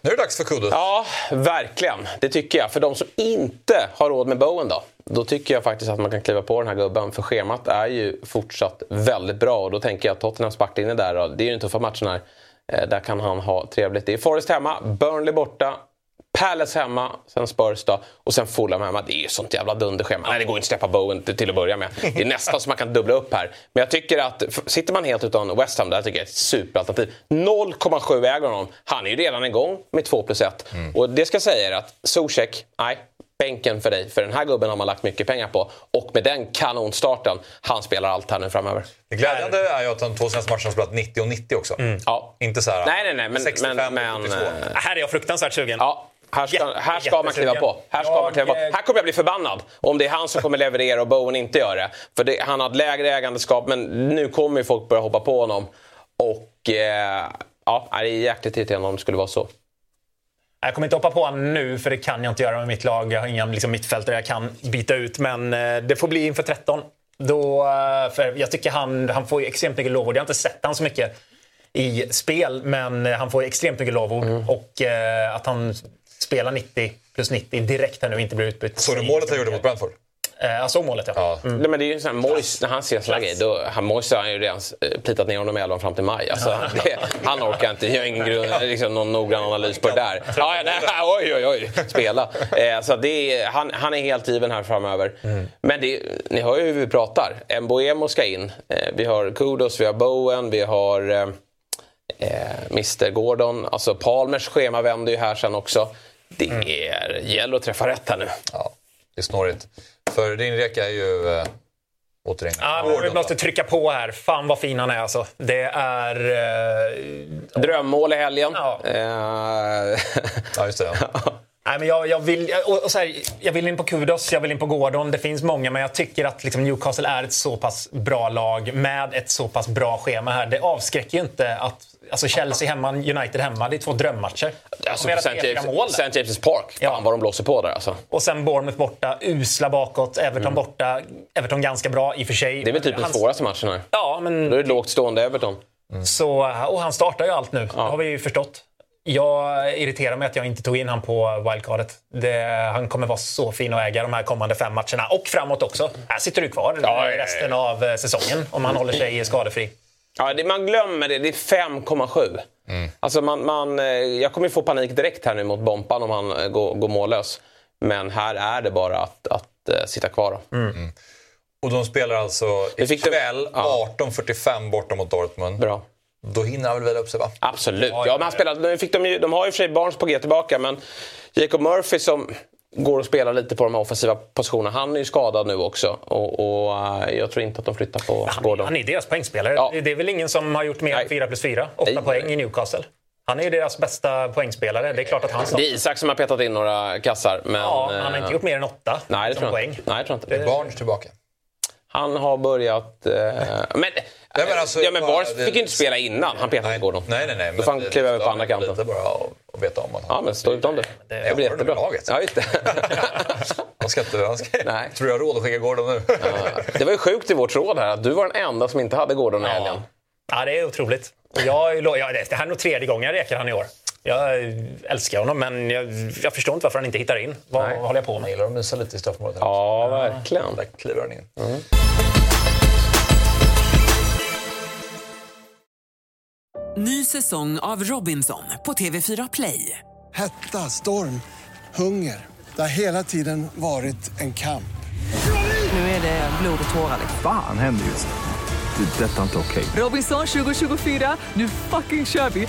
Nu är det dags för Kudus. Ja, verkligen. Det tycker jag. För de som inte har råd med Bowen då, då tycker jag faktiskt att man kan kliva på den här gubben. För schemat är ju fortsatt väldigt bra och då tänker jag att Tottenhams backlinje där, det är ju den tuffa matchen här. Eh, där kan han ha trevligt. Det är Forest hemma, Burnley borta, Palace hemma, sen Spurs då, och sen Fulham hemma. Det är ju sånt jävla dunderschema. Nej, det går inte att släppa Bowen till, att börja med. Det är nästan så man kan dubbla upp här. Men jag tycker att, sitter man helt utan West Ham där tycker jag är ett superalternativ. 0,7 äger honom. Han är ju redan igång med 2 plus 1. Och det ska jag säga er att Zuzek, nej, bänken för dig. För den här gubben har man lagt mycket pengar på. Och med den kanonstarten, han spelar allt här nu framöver. Det glädjande är ju att de två senaste matcherna har spelat 90 och 90 också. Ja. Inte så här Nej, nej, nej. Men, 65 men, men, och 82. eh, Här är jag fruktansvärt sugen. Ja, här ska, Jätte- här ska man kliva på. Här, ska man kliva på. Jag, här kommer jag bli förbannad om det är han som kommer leverera och Bowen inte gör det. För det, han har ett lägre ägandeskap, men nu kommer ju folk börja hoppa på honom. Och eh, ja, det är jäkligt irriterande om det skulle vara så. Jag kommer inte hoppa på honom nu, för det kan jag inte göra med mitt lag. Jag har inga liksom, mittfältare jag kan byta ut, men eh, det får bli inför 13. Då, eh, för jag tycker han, han får ju extremt mycket lovord. Jag har inte sett han så mycket i spel, men eh, han får extremt mycket lovord. Mm. Och eh, att han spelar 90 plus 90 direkt här nu inte blir utbytt. Såg du målet han gjorde mot Brentford? Eh, jag såg målet, ja. Ja. Nej, men det är ju sån här Mois, när han ser såna grejer, då, han, Mois har ju redan eh, plitat ner honom i elvan fram till maj. Alltså, det, han orkar inte, har ingen grund, liksom, någon noggrann analys på det där. Ja, nej, oj, oj, oj, spela. Eh, så det är, han, han är helt given här framöver. Men det, ni hör ju hur vi pratar. Mboemo ska in. Eh, vi har Kudos, vi har Bowen, vi har eh, eh, Mr Gordon. Alltså Palmers schema vänder ju här sen också. Det är, gäller att träffa rätt här nu. Ja, det är snårigt. För din reka är ju äh, återigen Ja, men vi måste trycka på här. Fan vad fin han är alltså. Det är... Eh, Drömmål i helgen. Ja. Eh, Ja, just det. Ja. Nej, men jag, jag, vill, och, och så här, jag vill in på Kudos, jag vill in på Gordon. Det finns många, men jag tycker att liksom, Newcastle är ett så pass bra lag med ett så pass bra schema här. Det avskräcker ju inte att alltså Chelsea hemma, United hemma. Det är två drömmatcher. alltså St. mål James. St. James' Park. Fan Ja. vad de blåser på där alltså. Och sen Bournemouth borta, usla bakåt. Everton borta. Everton ganska bra i och för sig. Det är väl typ den Hans- svåraste matchen här. Ja, men Då är det lågt stående Everton. Så, och han startar ju allt nu. Det har vi ju förstått. Jag irriterar mig att jag inte tog in han på wildcardet. Det, han kommer vara så fin att äga de här kommande fem matcherna och framåt också. Här sitter du kvar Ja, ja, ja. resten av eh, säsongen om han håller sig skadefri. Ja, det, man glömmer det. Det är 5,7. Alltså man, man, eh, jag kommer ju få panik direkt här nu mot Bompan om han eh, går, går mållös. Men här är det bara att, att eh, sitta kvar. Då. Och de spelar alltså ikväll ja. 18.45 borta mot Dortmund. Bra. Då hinner han väl vila upp sig va? Absolut. Ja, men han spelar, nu fick de, ju, de har ju för sig Barnes på G tillbaka, men Jacob Murphy som går och spelar lite på de här offensiva positionerna, han är ju skadad nu också. Och, och eh, jag tror inte att de flyttar på Han, Gordon. han är deras poängspelare. Ja. Det är väl ingen som har gjort mer än 4 plus 4. 8 Nej. poäng i Newcastle. Han är ju deras bästa poängspelare. Det är klart att han Det är Isak som har petat in några kassar. Men, Ja, han har eh, inte gjort mer än 8 Nej, det tror jag poäng. inte. Nej, jag tror inte. Det- Barnes tillbaka. Han har börjat... Eh, men, Nej, men alltså, ja, men det- fick ju inte spela innan han petade Nej, Gordon. nej, nej. nej Då får han kliva över på andra kanten. Lite bara att att veta om att Ja, men stå utom det. det- Det blir Jag jättebra. laget. Ja, just det. Han ska inte... Han ska, Nej. Tror du jag har råd att skicka Gordon nu? det var ju sjukt i vårt tråd här att du var den enda som inte hade Gordon i helgen. Ja, det är otroligt. Och jag, är lo- ja, det här är nog tredje gången jag räkar han i år. Jag älskar honom, men jag, jag förstår inte varför han inte hittar in. Vad Nej. håller jag på med? gillar att mysa lite i straffområdet. Ja, verkligen. Där kliver han in. Ny säsong av Robinson på TV4 Play. Hetta, storm, hunger. Det har hela tiden varit en kamp. Nu är det blod och tårar. liksom. Fan händer just. Det. är Detta är inte okej. Robinson 2024, nu fucking kör vi!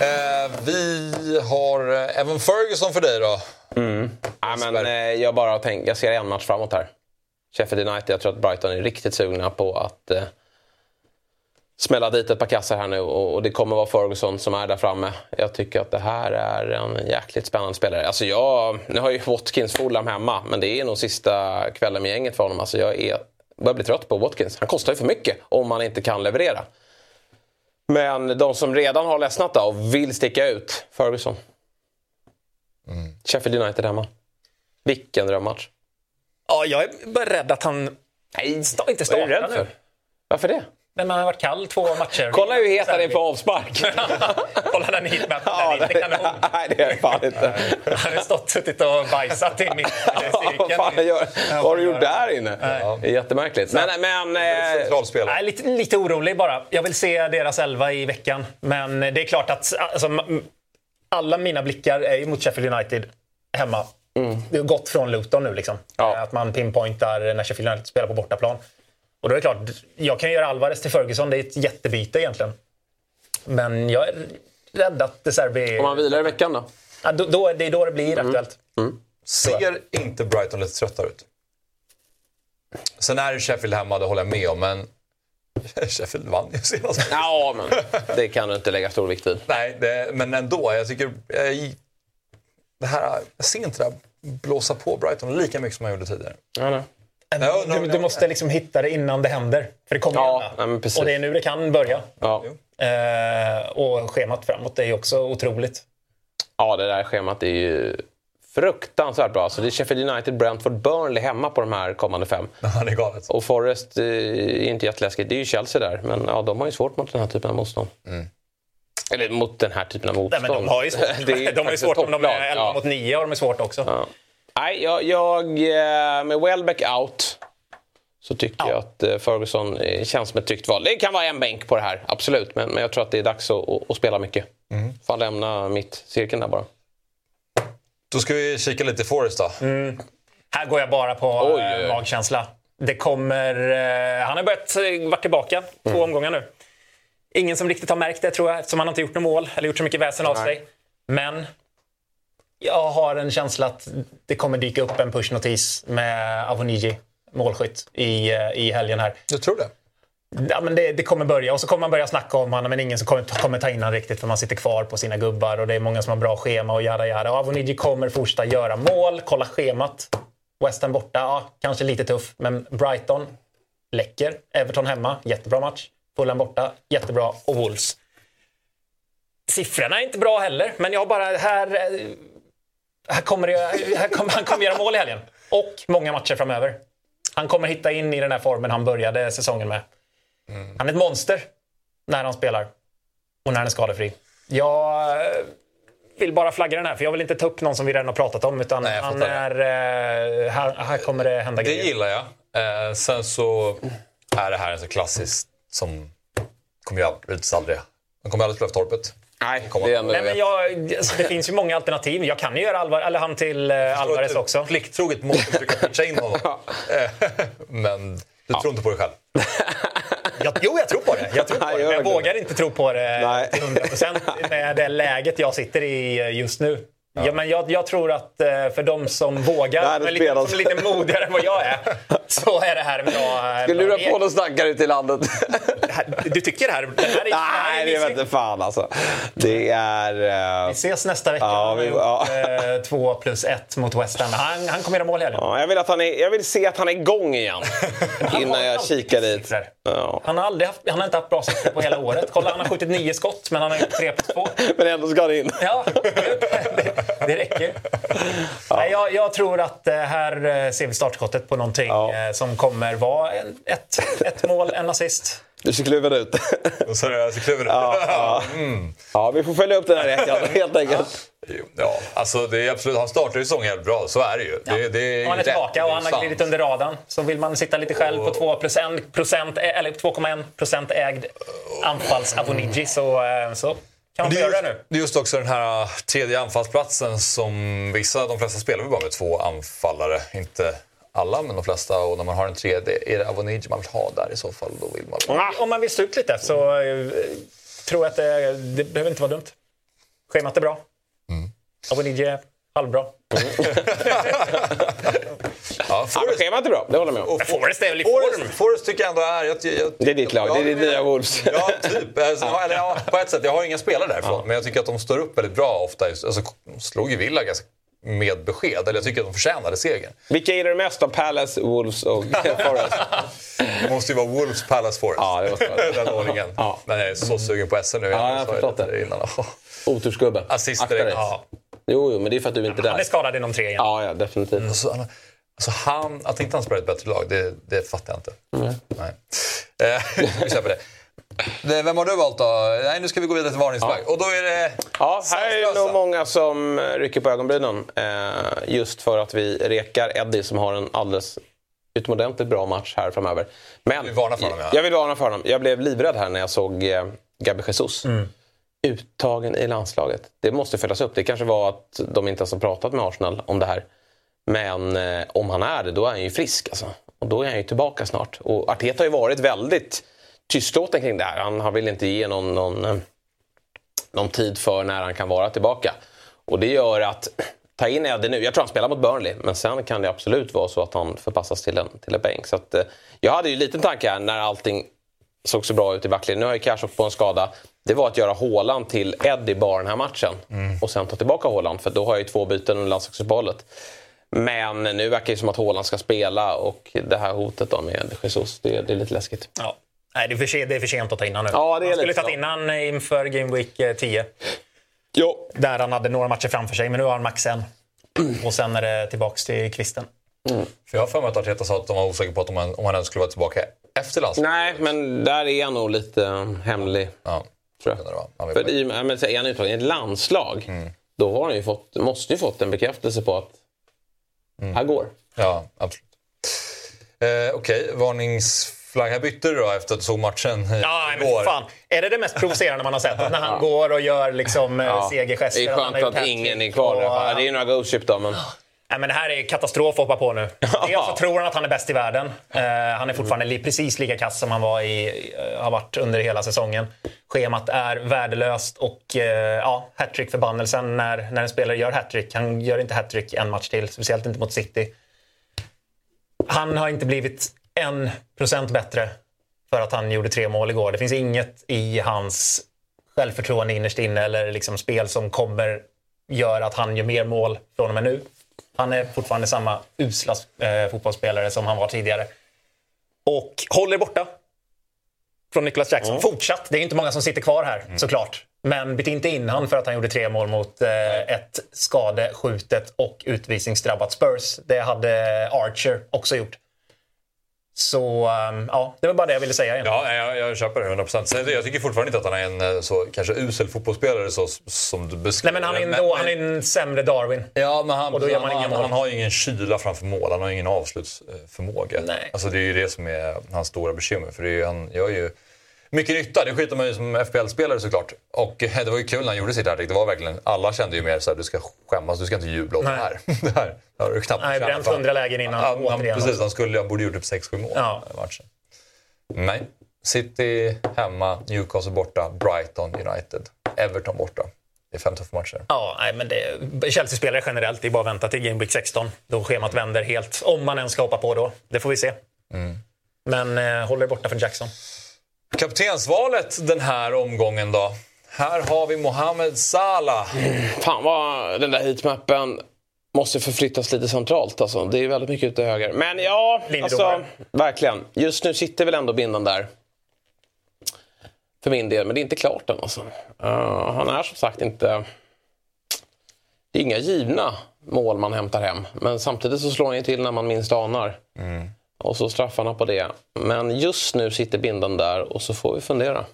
Eh, vi har eh, Evan Ferguson för dig då. Ja, men, eh, jag bara tänk, jag ser en match framåt här. Sheffield United, jag tror att Brighton är riktigt sugna på att eh, smälla dit ett par kassar här nu och, och det kommer vara Ferguson som är där framme. Jag tycker att det här är en jäkligt spännande spelare. Alltså jag, nu har ju Watkins Fulham hemma, men det är nog sista kvällen med gänget för honom. Alltså jag är, börjar bli trött på Watkins. Han kostar ju för mycket om man inte kan leverera. Men de som redan har ledsnat då och vill sticka ut, Ferguson. Sheffield United hemma. Vilken drömmatch. Ja, jag är bara rädd att han Nej, inte vad är startar du rädd nu. för? Varför det? Men man har varit kall två matcher. Kolla hur het han är på avspark. Kolla den hit med Ja, den är inte kanon. Nej, det är fan inte. Han har stått suttit och bajsat i mitt Vad gör, vad har du gjort där inne? Det är jättemärkligt. Men, men eh, Centralspelare. Jag är lite, lite orolig bara. Jag vill se deras elva i veckan. Men det är klart att alltså, alla mina blickar är ju mot Sheffield United hemma. Det har gått från Luton nu liksom. Ja. Att man pinpointar när Sheffield United spelar på bortaplan. Och då är det klart, jag kan göra Alvarez till Ferguson. Det är ett jättebyte egentligen. Men jag är rädd att De Serbi... om man vilar i veckan då? Ja, då, då, det är då det blir aktuellt. Ser inte Brighton lite tröttare ut? Sen är det Sheffield hemma, det håller jag med om, men Sheffield vann ju senast. Ja, men det kan du inte lägga stor vikt vid. Nej, det, men ändå. Jag tycker... Jag, det här, jag ser inte det här blåsa på Brighton lika mycket som man gjorde tidigare. Ja, nej. Ja, no, Du, no, du måste liksom hitta det innan det händer. För det kommer Ja, nej, precis. Och det är nu det kan börja. Ja. Eh, och schemat framåt är ju också otroligt. ja, det där schemat är ju fruktansvärt bra. Så det är Sheffield United, Brentford, Burnley hemma på de här kommande fem. Ja, det är galet. Och Forest eh, är inte jätteläskigt. Det är ju Chelsea där. Men ja, de har ju svårt mot den här typen av motstånd. Eller mot den här typen av Nej, motstånd. men de har ju svårt, de har ju svårt om de är 11 Ja. mot 9 har de svårt också. Ja. Nej, jag, jag, eh, med Welbeck out så tycker jag att eh, Ferguson eh, känns som ett tryggt val. Det kan vara en bänk på det här, absolut. Men, men jag tror att det är dags att, att, att spela mycket. Får han lämna mitt cirkeln där bara. Då ska vi kika lite i Forest då. Här går jag bara på Oj, magkänsla. Det kommer... Han har börjat varit tillbaka två Mm. omgångar nu. Ingen som riktigt har märkt det tror jag eftersom han har inte gjort något mål eller gjort så mycket väsen av Nej. sig. Men jag har en känsla att det kommer dyka upp en pushnotis med Avoniji målskytt i, eh, i helgen här. Jag tror det. Ja, men det, det kommer börja och så kommer man börja snacka om honom men ingen som kommer, kommer ta in honom riktigt för man sitter kvar på sina gubbar och det är många som har bra schema och jada jada. Och Avoniji kommer fortsätta göra mål, kolla schemat. West Ham borta, ja, kanske lite tuff, men Brighton läcker. Everton hemma, jättebra match. Fulham borta, jättebra. Och Wolves. Siffrorna är inte bra heller, men jag har bara här... Här kommer, det, här kommer, han kommer göra mål i helgen. Och många matcher framöver. Han kommer hitta in i den här formen han började säsongen med. Han är ett monster när han spelar och när han är skadefri. Jag eh, vill bara flagga den här, för jag vill inte ta upp någon som vi redan har pratat om. Utan Nej, han är, eh, här, här kommer det hända Det grejer. gillar jag. Eh, sen så är det här en så klassisk som kommer jag aldrig... Han kommer aldrig spela för Torpet. Nej, Komma. det är Nej, men jag, alltså, det finns ju många alternativ. Jag kan ju göra Alvar, eller han till eh, Alvarez också. Plikttroget måste försöka pitcha in honom. Eh, Men du tror inte på dig själv. Jag, jo, jag tror på det. Jag, tror på Nej, det, jag men jag vågar inte tro på det Nej. till 100% med det läget jag sitter i eh, just nu. Ja. men jag, jag tror att eh, för de som vågar, men lite, som är lite modigare än vad jag är, så är det här en bra... Ska bra lura på någon snackare ute i landet? Här- Du tycker det här, det här är... Nej, det vet inte fan alltså. Det är... eh, Vi ses nästa vecka. Ja, vi- gjort, ja. eh, två plus ett mot West Ham. Han, han kommer göra mål i helgen. Ja, jag, vill att han är, jag vill se att han är igång igen. innan jag kikar dit. Siffror. Ja. Han har, aldrig haft, han har inte haft bra siffror på hela året. Kolla, han har skjutit nio skott, men han har gjort tre plus två. Men ändå ska han in. Ja, det, det räcker. Nej, jag, jag tror att eh, här eh, ser vi startskottet på någonting Ja. eh, som kommer vara ett, ett mål, en assist. Du ser kluven ut. Och så är det alltså kluven. Ja, ja. ja, vi får följa upp den här veckan helt enkelt. Ja, alltså det är absolut, han startar ju säsongen helt bra, så är det ju. Det, det är Och han är tillbaka och han har glidit under radarn. Så vill man sitta lite själv på 2 procent, procent, eller 2,1 procent ägd anfalls-Avoniji så, eh, så kan man Det göra just, det nu. det är just också den här äh, tredje anfallsplatsen som vissa, de flesta spelar väl bara med två anfallare. Inte alla, men de flesta. Och när man har en tredje, är det Avoniji man vill ha där i så fall? Då vill man väl... Om man vill stå ut lite så eh, tror jag att det, det behöver inte vara dumt. Schemat är bra. Mm. Avoniji är halvbra. Ja, Ja, men schemat är bra, det håller jag med om. Forrest är väl i Forrest, form? Forrest tycker jag ändå är... Jag, jag, Det är ditt lag, det är ditt nya Wolves. Ja, typ. Alltså, Eller, ja, på ett sätt. Jag har inga spelare därifrån, men jag tycker att de står upp väldigt bra ofta. Alltså, de slog ju Villa ganska med besked. Eller jag tycker att de förtjänade segern. Vilka gillar du mest av Palace, Wolves och Forest? Det måste ju vara Wolves Palace Forest. Ja, det måste vara. Den ordningen. Ja. Men jag är så sugen på SM nu. Ja, jag har förstått det. Innan. Otursgubbe. Assist Akta direkt. dig. Ja. Jo, jo, men det är för att du inte är Han är där. skadad inom tre igen. Ja, ja, definitivt. Alltså, han, alltså han, att inte han spelar ett bättre lag, det, det fattar jag inte. Nej. Eh, vi släpper det. Vem har du valt då? Nej, nu ska vi gå vidare till varningsflagg. Och då är det... Ja, här är det nog många som rycker på ögonbrynen. Eh, just för att vi rekar Eddie som har en alldeles utomordentligt bra match här framöver. Men, vill varna för honom, ja. Jag vill varna för honom. Jag blev livrädd här när jag såg eh, Gabi Jesus. Mm. Uttagen i landslaget. Det måste följas upp. Det kanske var att de inte ens har pratat med Arsenal om det här. Men eh, om han är det, då är han ju frisk. Alltså. Och då är han ju tillbaka snart. Och Arteta har ju varit väldigt tystlåten kring det här. Han har vill inte ge någon, någon eh, någon tid för när han kan vara tillbaka. Och det gör att ta in Eddie nu. Jag tror han spelar mot Burnley, men sen kan det absolut vara så att han förpassas till en, till en bänk. Så att, eh, jag hade ju en liten tanke här när allting såg så bra ut i backlinjen. Nu har ju Cash på en skada. Det var att göra Haaland till Eddie bara den här matchen. Och sen ta tillbaka Haaland, för då har jag ju två byten under landslagsuppehållet. Men nu verkar det som att Haaland ska spela och det här hotet då med Jesus, det, det är lite läskigt. Ja. Nej, det är, för sent, det är för sent att ta in honom nu. Ja, det är han skulle tagit så. in honom inför Game Week eh, 10. Jo. Där han hade några matcher framför sig, men nu har han max en. Och sen är det tillbaks till kvisten. För jag har för mig att Arteta sa att de var osäkra på att om han, om han ens skulle vara tillbaka efter landslaget. Nej, men där är han nog lite eh, hemlig. Ja. Tror Det jag. var- han vill För i, men, är han uttagen i ett landslag, då har han ju fått, måste ju fått en bekräftelse på att här går. Ja, absolut. Eh, Okej, varningsflagga bytte du då efter att du såg matchen i- Ja, men igår? för fan. Är det det mest provocerande man har sett? Att när han går och gör liksom ja. Det segergester. är han har skönt att ingen är kvar. och-. Ja, Det är ju några Ghost då, men... Nej, men det här är katastrof att hoppa på nu. Dels så tror han att han är bäst i världen. Eh, han är fortfarande li- precis lika kass som han var i, eh, har varit under hela säsongen. Schemat är värdelöst och eh, ja, hattrick-förbannelsen när, när en spelare gör hattrick. Han gör inte hattrick en match till, speciellt inte mot City. Han har inte blivit en procent bättre för att han gjorde tre mål igår. Det finns inget i hans självförtroende innerst inne eller liksom spel som kommer göra att han gör mer mål från och med nu. Han är fortfarande samma usla eh, fotbollsspelare som han var tidigare. Och håller borta från Nicholas Jackson. Fortsatt. Det är inte många som sitter kvar här, såklart. Men byt inte in han för att han gjorde tre mål mot eh, ett skadeskjutet och utvisningsdrabbat Spurs. Det hade Archer också gjort. Så um, ja, det var bara det jag ville säga. Egentligen. Ja, jag, jag köper det 100%. Sen, jag tycker fortfarande inte att han är en eh, så kanske usel fotbollsspelare så, som du Nej, beskriver. men han är, en, då, han är en sämre Darwin. Ja, men han, han, han, han har ju ingen kyla framför mål. Han har ingen avslutsförmåga. Nej. Alltså, det är ju det som är hans stora bekymmer. För det är ju, han gör ju mycket nytta. Det skiter man ju som FPL-spelare såklart. Och eh, det var ju kul när han gjorde sitt hattrick. Det var verkligen, alla kände ju mer så här, du ska skämmas, du ska inte jubla åt det här. det här har du knappt Nej, bränt. 100 lägen innan, Han, han, återigen precis, han, skulle, han borde gjort typ 6-7 mål Ja. i matchen. Nej. City hemma, Newcastle borta, Brighton United, Everton borta. Det är fem tuffa matcher. Ja, nej, men det, Chelsea-spelare generellt, det är bara att vänta till Game Week 16. Då schemat vänder helt. Om man ens ska hoppa på då. Det får vi se. Mm. Men eh, håller borta från Jackson. Kaptensvalet den här omgången då? Här har vi Mohamed Salah. Fan vad den där heatmappen måste förflyttas lite centralt. Alltså. Det är väldigt mycket ute till höger. Men ja, alltså, verkligen. Just nu sitter väl ändå bindan där. För min del, men det är inte klart än. Alltså. Uh, han är som sagt inte... Det är inga givna mål man hämtar hem. Men samtidigt så slår han ju till när man minst anar. Och så straffarna på det. Men just nu sitter bindan där och så får vi fundera.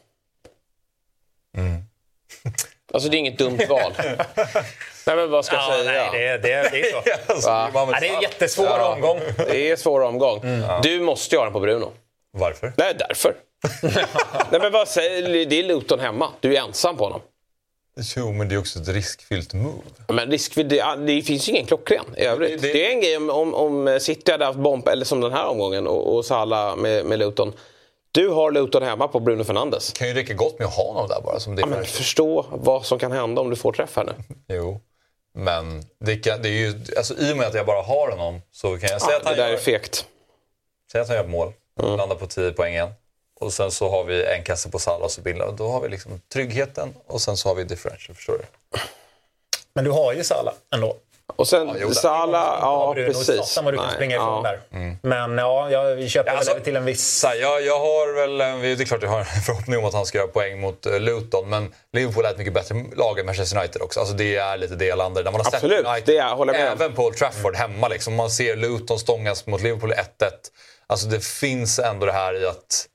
Alltså det är inget dumt val. nej men vad ska jag Ja, säga? nej, det, det, det är så. Alltså, Ja, det är en jättesvår Ja. omgång. Det är svår omgång. Du måste göra den på Bruno. Varför? Nej, därför. nej, men vad säger, det är Luton hemma. Du är ensam på honom. Jo, men det är också ett riskfyllt move. Men risk, det, det finns ju ingen klockren i övrigt. Det- Det, det- är en grej om, om, om City hade haft bomb, eller som den här omgången, och, och Salah med, med Luton. Du har Luton hemma på Bruno Fernandes. Det kan ju räcka gott med att ha honom där bara. Som det Ja, men förstå vad som kan hända om du får träff här nu. Jo. Men det, kan, det är ju, alltså, i och med att jag bara har honom så kan jag säga Ja, att det han där gör, är fegt. säga att han gör mål. Landar på 10 poäng igen. Och sen så har vi en kasse på Salah och Billa. Då har vi liksom tryggheten och sen så har vi differential. Förstår du? Men du har ju Salah ändå. Och sen jo, där. Salah, ja precis. Vad du kan Nej, springa ifrån ja. där. Men ja, jag köper Alltså, väl till en viss... Jag, jag har väl, det är klart jag har en förhoppning om att han ska göra poäng mot eh, Luton. Men Liverpool är ett mycket bättre lag än Manchester United också. Alltså det är lite delande. När man har Absolut, sett United, det är- håller jag med även på Old Trafford hemma. Liksom, man ser Luton stångas mot Liverpool 1-1. Alltså det finns ändå det här i att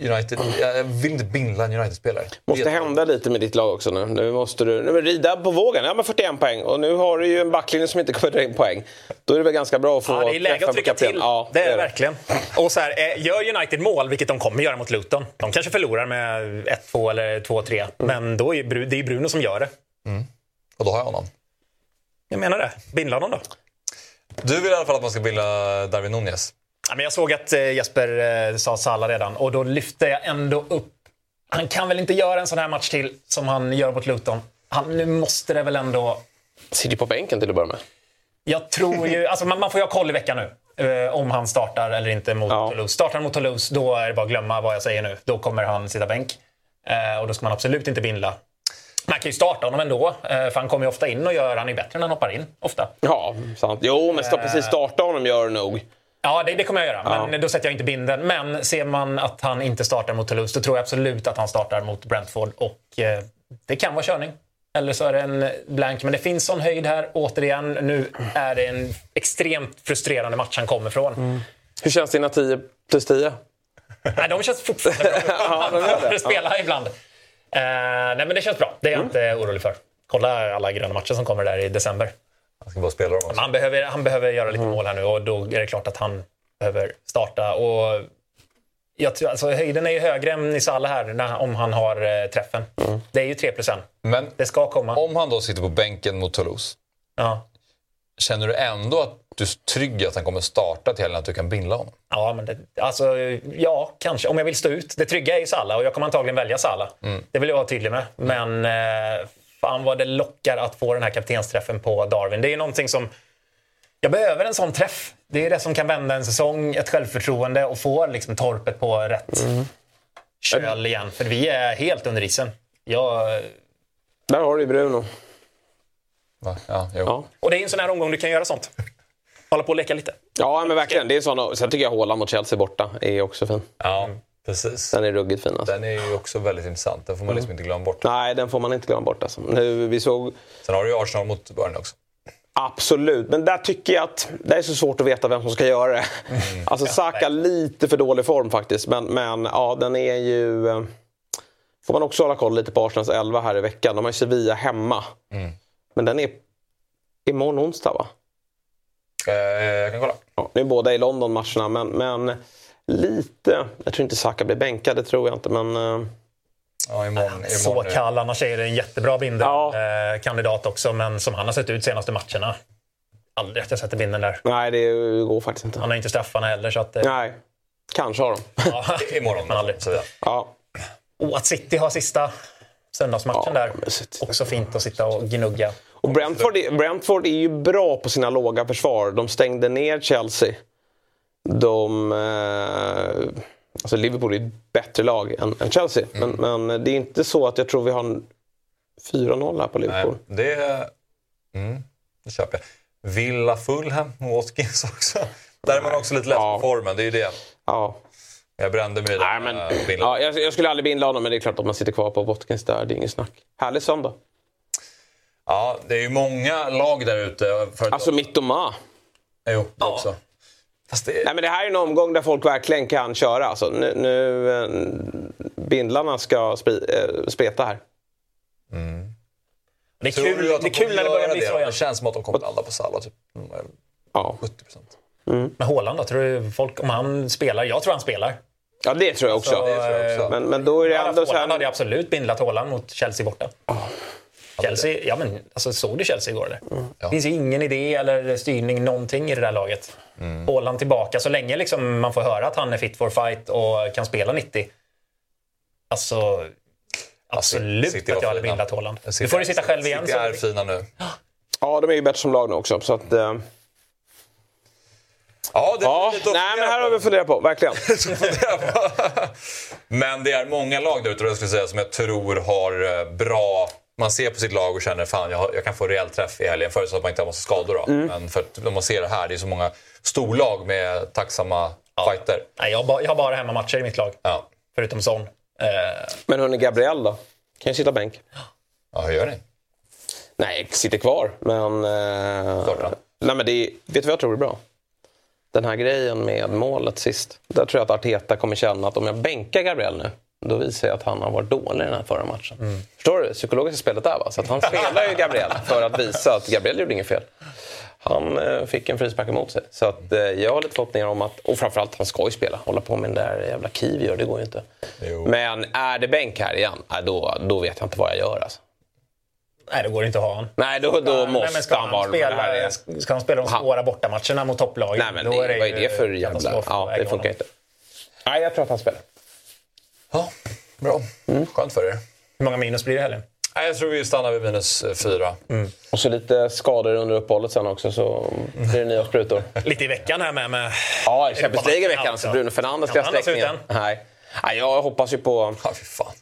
United, jag vill inte bindla en United-spelare. Måste Det- hända lite med ditt lag också nu. Nu måste du nu, rida på vågen. Ja, men 41 poäng. Och nu har du ju en backlinje som inte kommer dra in poäng. Då är det väl ganska bra att få Ja, det är läge att trycka till. Ja, det är det verkligen. Och så här, eh, gör United mål, vilket de kommer göra mot Luton. De kanske förlorar med 1-2 eller 2-3. Men då är Bru- det är Bruno som gör det. Och då har jag honom. Jag menar det. Bindla honom då. Du vill i alla fall att man ska binda Darwin Nunez. Men jag såg att eh, Jesper eh, sa Salah redan och då lyfte jag ändå upp. Han kan väl inte göra en sån här match till som han gör mot Luton. Han, nu måste det väl ändå... Sitter på bänken till att börja med. Jag tror ju... Alltså man, man får ju ha koll i veckan nu. eh, om han startar eller inte mot Ja. Toulouse. Startar han mot Toulouse, då är det bara att glömma vad jag säger nu. Då kommer han sitta bänk. Eh, och då ska man absolut inte bindla. Man kan ju starta honom ändå, eh, för han kommer ju ofta in och gör... Han är bättre när han hoppar in, ofta. Ja, sant. Jo, men precis starta honom gör nog. Ja, det, det kommer jag göra. Men då sätter jag inte binden. Men ser man att han inte startar mot Toulouse, då tror jag absolut att han startar mot Brentford. Och eh, det kan vara körning. Eller så är det en blank. Men det finns sån höjd här. Återigen, nu är det en extremt frustrerande match han kommer från. Hur känns dina 10 plus 10? Nej, de känns fortfarande bra. Ja, de gör det. Han spelar ibland. Eh, nej, men det känns bra. Det är jag inte orolig för. Kolla alla gröna matcher som kommer där i december. Han ska bara spela dem. Också. Han behöver, han behöver göra lite mål här nu och då är det klart att han behöver starta. Och jag tror, alltså, höjden är ju högre än i Salah här när, om han har eh, träffen. Det är ju 3 Men Det ska komma. om han då sitter på bänken mot Toulouse. Ja. Känner du ändå att du är trygg att han kommer starta till helgen, att du kan bindla honom? Ja, men det, alltså, ja, kanske. Om jag vill stå ut. Det trygga är ju Salah och jag kommer antagligen välja Salah. Det vill jag vara tydlig med. Men eh, fan vad det lockar att få den här kaptensträffen på Darwin. Det är ju någonting som Jag behöver en sån träff. Det är det som kan vända en säsong, ett självförtroende och få liksom torpet på rätt köl igen. För vi är helt under isen. Jag, Där har du Bruno. Va? Ja, jo. Ja. och det är en sån här omgång du kan göra sånt. Hålla på och leka lite. Ja, men verkligen. Det är såna. Sen tycker jag Haaland mot Chelsea borta är också fin. ja precis. Den är ruggigt fin. Alltså. Den är ju också väldigt intressant. Den får man liksom inte glömma bort. Nej, den får man inte glömma bort. Alltså. Nu, vi såg Sen har du ju Arsenal mot Burnley också. Absolut, men där tycker jag att det är så svårt att veta vem som ska göra det. Alltså Saka lite för dålig form faktiskt, men, men ja, den är ju... eh, Får man också hålla koll lite på Arsenals 11 här i veckan. De har ju Sevilla hemma. Men den är imorgon onsdag va? Eh, jag kan kolla. Ja, nu är båda i London matcherna, men, men lite... Jag tror inte Saka blir bänkad, det tror jag inte, men... eh, Ja, imorgon, Så imorgon kall, annars är det en jättebra Binder-kandidat också. Men som han har sett ut senaste matcherna. Aldrig att jag sätter Binden där. Nej, det går faktiskt inte. Han har inte straffarna heller. Så att, eh, Nej, kanske har de. ja. Imorgon. Men aldrig. Så, ja. Ja. Och att City har sista söndagsmatchen Ja, där. Också fint att sitta och gnugga. Och Brentford, är- Brentford är ju bra på sina låga försvar. De stängde ner Chelsea. De... Eh, alltså Liverpool är ett bättre lag än, än Chelsea. Men, men det är inte så att jag tror vi har en 4-0 här på Nej, Liverpool. det, mm, det köper jag. Villa Fulham och Watkins också. Där är man också lite lätt Ja. på formen. Det är ju det. Ja. Jag brände mig Nej, men, äh, ja, jag, jag skulle aldrig binda honom, men det är klart att man sitter kvar på Watkins där. Det är inget snack. Härlig söndag. Ja, det är ju många lag där ute. Alltså Mittoma. Jo, det också. Fast det, Nej, men det här är en omgång där folk verkligen kan köra. Alltså, nu, nu eh, bindlarna ska spri, eh, spreta här. Det är tror kul, det de är kul när det börjar bli det? så Det igen. känns som att de kommer landa på Salah. Typ mm, Ja. 70 procent. Med Haaland då? Tror du folk, om han spelar? Jag tror han spelar. ja, det tror jag också. Så, det tror jag också. Men, men då är det ändå så Haaland hade här... absolut bindlat Haaland mot Chelsea borta. Chelsea, ja men alltså, såg du Chelsea igår eller? Det finns ju ingen idé eller styrning, någonting i det där laget. Haaland tillbaka, så länge liksom man får höra att han är fit for fight och kan spela 90. Alltså, absolut City att jag hade fina. bindat Haaland. City- Nu får du sitta själv igen. City Så. är fina nu. Ja, de är ju bättre som lag nu också. Så att, eh, Ja, det är ja. Nej, men här har vi funderat på. Verkligen. Men det är många lag där ute jag skulle säga, som jag tror har eh, bra... Man ser på sitt lag och känner fan jag, har- jag kan få rejäl träff i helgen. Förutsatt att man inte har massa skador. Då. Mm. Men för att när man ser det här, det är så många storlag med tacksamma fighter. Nej, jag, har bara, jag har bara hemmamatcher i mitt lag. Ja, Förutom Son. Eh, Men hörni, Gabriel då? Kan ju sitta bänk. ja hur gör ni? Nej, sitter kvar. Men... Eh, Starta. nej, men det är, vet du vad jag tror är bra? Den här grejen med målet sist. Där tror jag att Arteta kommer känna att om jag bänkar Gabriel nu, då visar jag att han har varit dålig i den här förra matchen. Förstår du? Psykologiska spelet där va? Så att han spelar ju Gabriel för att visa att Gabriel gjorde inget fel. Han eh, fick en frispark emot sig. Så att, eh, jag har lite förhoppningar om att, och framförallt han ska ju spela. Hålla på med den där jävla Kiwi, det går ju inte. Jo. Men är det bänk här igen, nej, då, då vet jag inte vad jag gör alltså. nej, det går inte att ha honom. Nej, då, då Nej, måste ska han vara här spela, igen. Ska han spela de svåra bortamatcherna mot topplagen? Nej, men då är det vad är det för jävla... Ja, det funkar inte. Nej, jag tror att han spelar. Ja, bra. Mm. Skönt för er. Hur många minus blir det i helgen? Nej, jag tror vi stannar vid minus eh, fyra. Och så lite skador under uppehållet sen också, så blir det nya sprutor. Lite i veckan här med. med Ja, Champions League i veckan. Ja, Så Bruno Fernandes ska sträckningen. Nej. Nej, jag hoppas ju på... Ja, fy fan.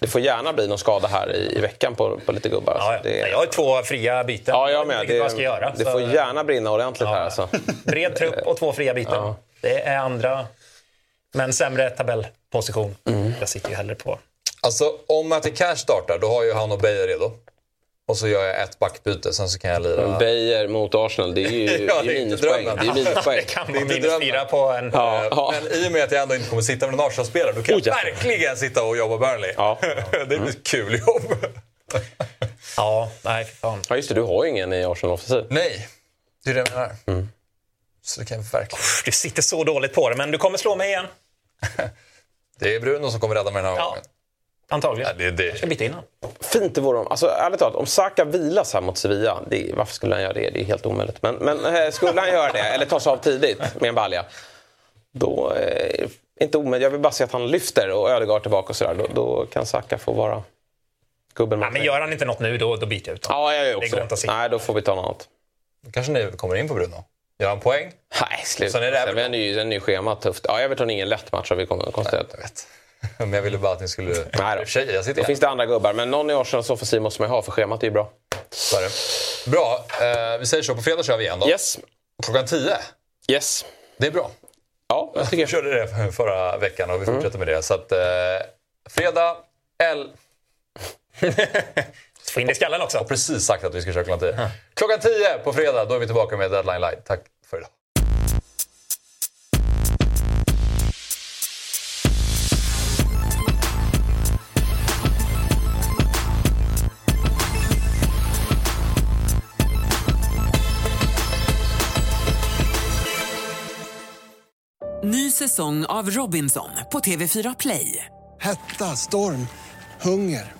Det får gärna bli någon skada här i, i veckan på, på lite gubbar. Ja, ja. Alltså, det, Jag har två fria byten. ja, jag med. vad jag ska göra. det så- får gärna brinna ordentligt här alltså. Bred trupp och två fria byten. Ja. Det är andra, men sämre tabellposition. Mm. Jag sitter ju hellre på... Alltså, om Matti Cash startar, då har ju han och Beijer redo. Och så gör jag ett backbyte, sen så kan jag lira... Beijer mot Arsenal, det är ju Ja, det är minuspoäng. Det är minuspoäng. Det kan vara inte minus fyra på en... Ja, ja. Men i och med att jag ändå inte kommer sitta med en Arsenal-spelare, då kan Oh, jag ja. verkligen sitta och jobba Burnley. Ja. det blir ett kul jobb. Ja, nej fan. ja, just det. Du har ju ingen i Arsenal-offensiv. Nej, det är det jag menar. Mm. Så det kan verkligen... Du sitter så dåligt på det, men du kommer slå mig igen. Det är Bruno som kommer rädda mig den här Ja. gången. Antagligen. Ja, det är det. Jag ska byta innan. Fint det vore om, alltså ärligt talat, om Saka vilas här mot Sevilla, det, varför skulle han göra det? Det är helt omöjligt. Men, men eh, skulle han göra det, eller ta sig av tidigt med en balja, då eh, inte omöjligt. Jag vill bara se att han lyfter och Ödegaard tillbaka och sådär. Då, då kan Saka få vara gubben Nej, mot men gör han inte något nu, då, då byter jag ut honom. Ja, jag gör Det också går inte att det. se. Nej, då får vi ta något annat. Då kanske ni kommer in på Bruno. Gör han poäng? Nej, sluta. Sen är det ju, sen är ju schemat tufft. Ja, Everton är ingen lätt match har vi konstaterat. Jag vet. Men jag ville bara att ni skulle... Nej då. Sig, jag sitter Då finns det andra gubbar, men någon i Arsenals offensiv måste man ju ha för schemat är ju bra. Så är det. Bra, eh, vi säger så. På fredag kör vi igen då. Yes. Klockan 10. Yes. Det är bra. Ja, jag tycker Vi jag. körde det förra veckan och vi fortsätter Mm. med det. Så att, eh, fredag, L... Få in det i skallen också. Jag har precis sagt att vi ska köra klockan 10. Klockan 10 på fredag, då är vi tillbaka med Deadline Live. Tack för idag. Ny säsong av Robinson på TV4 Play. Hetta, storm, hunger.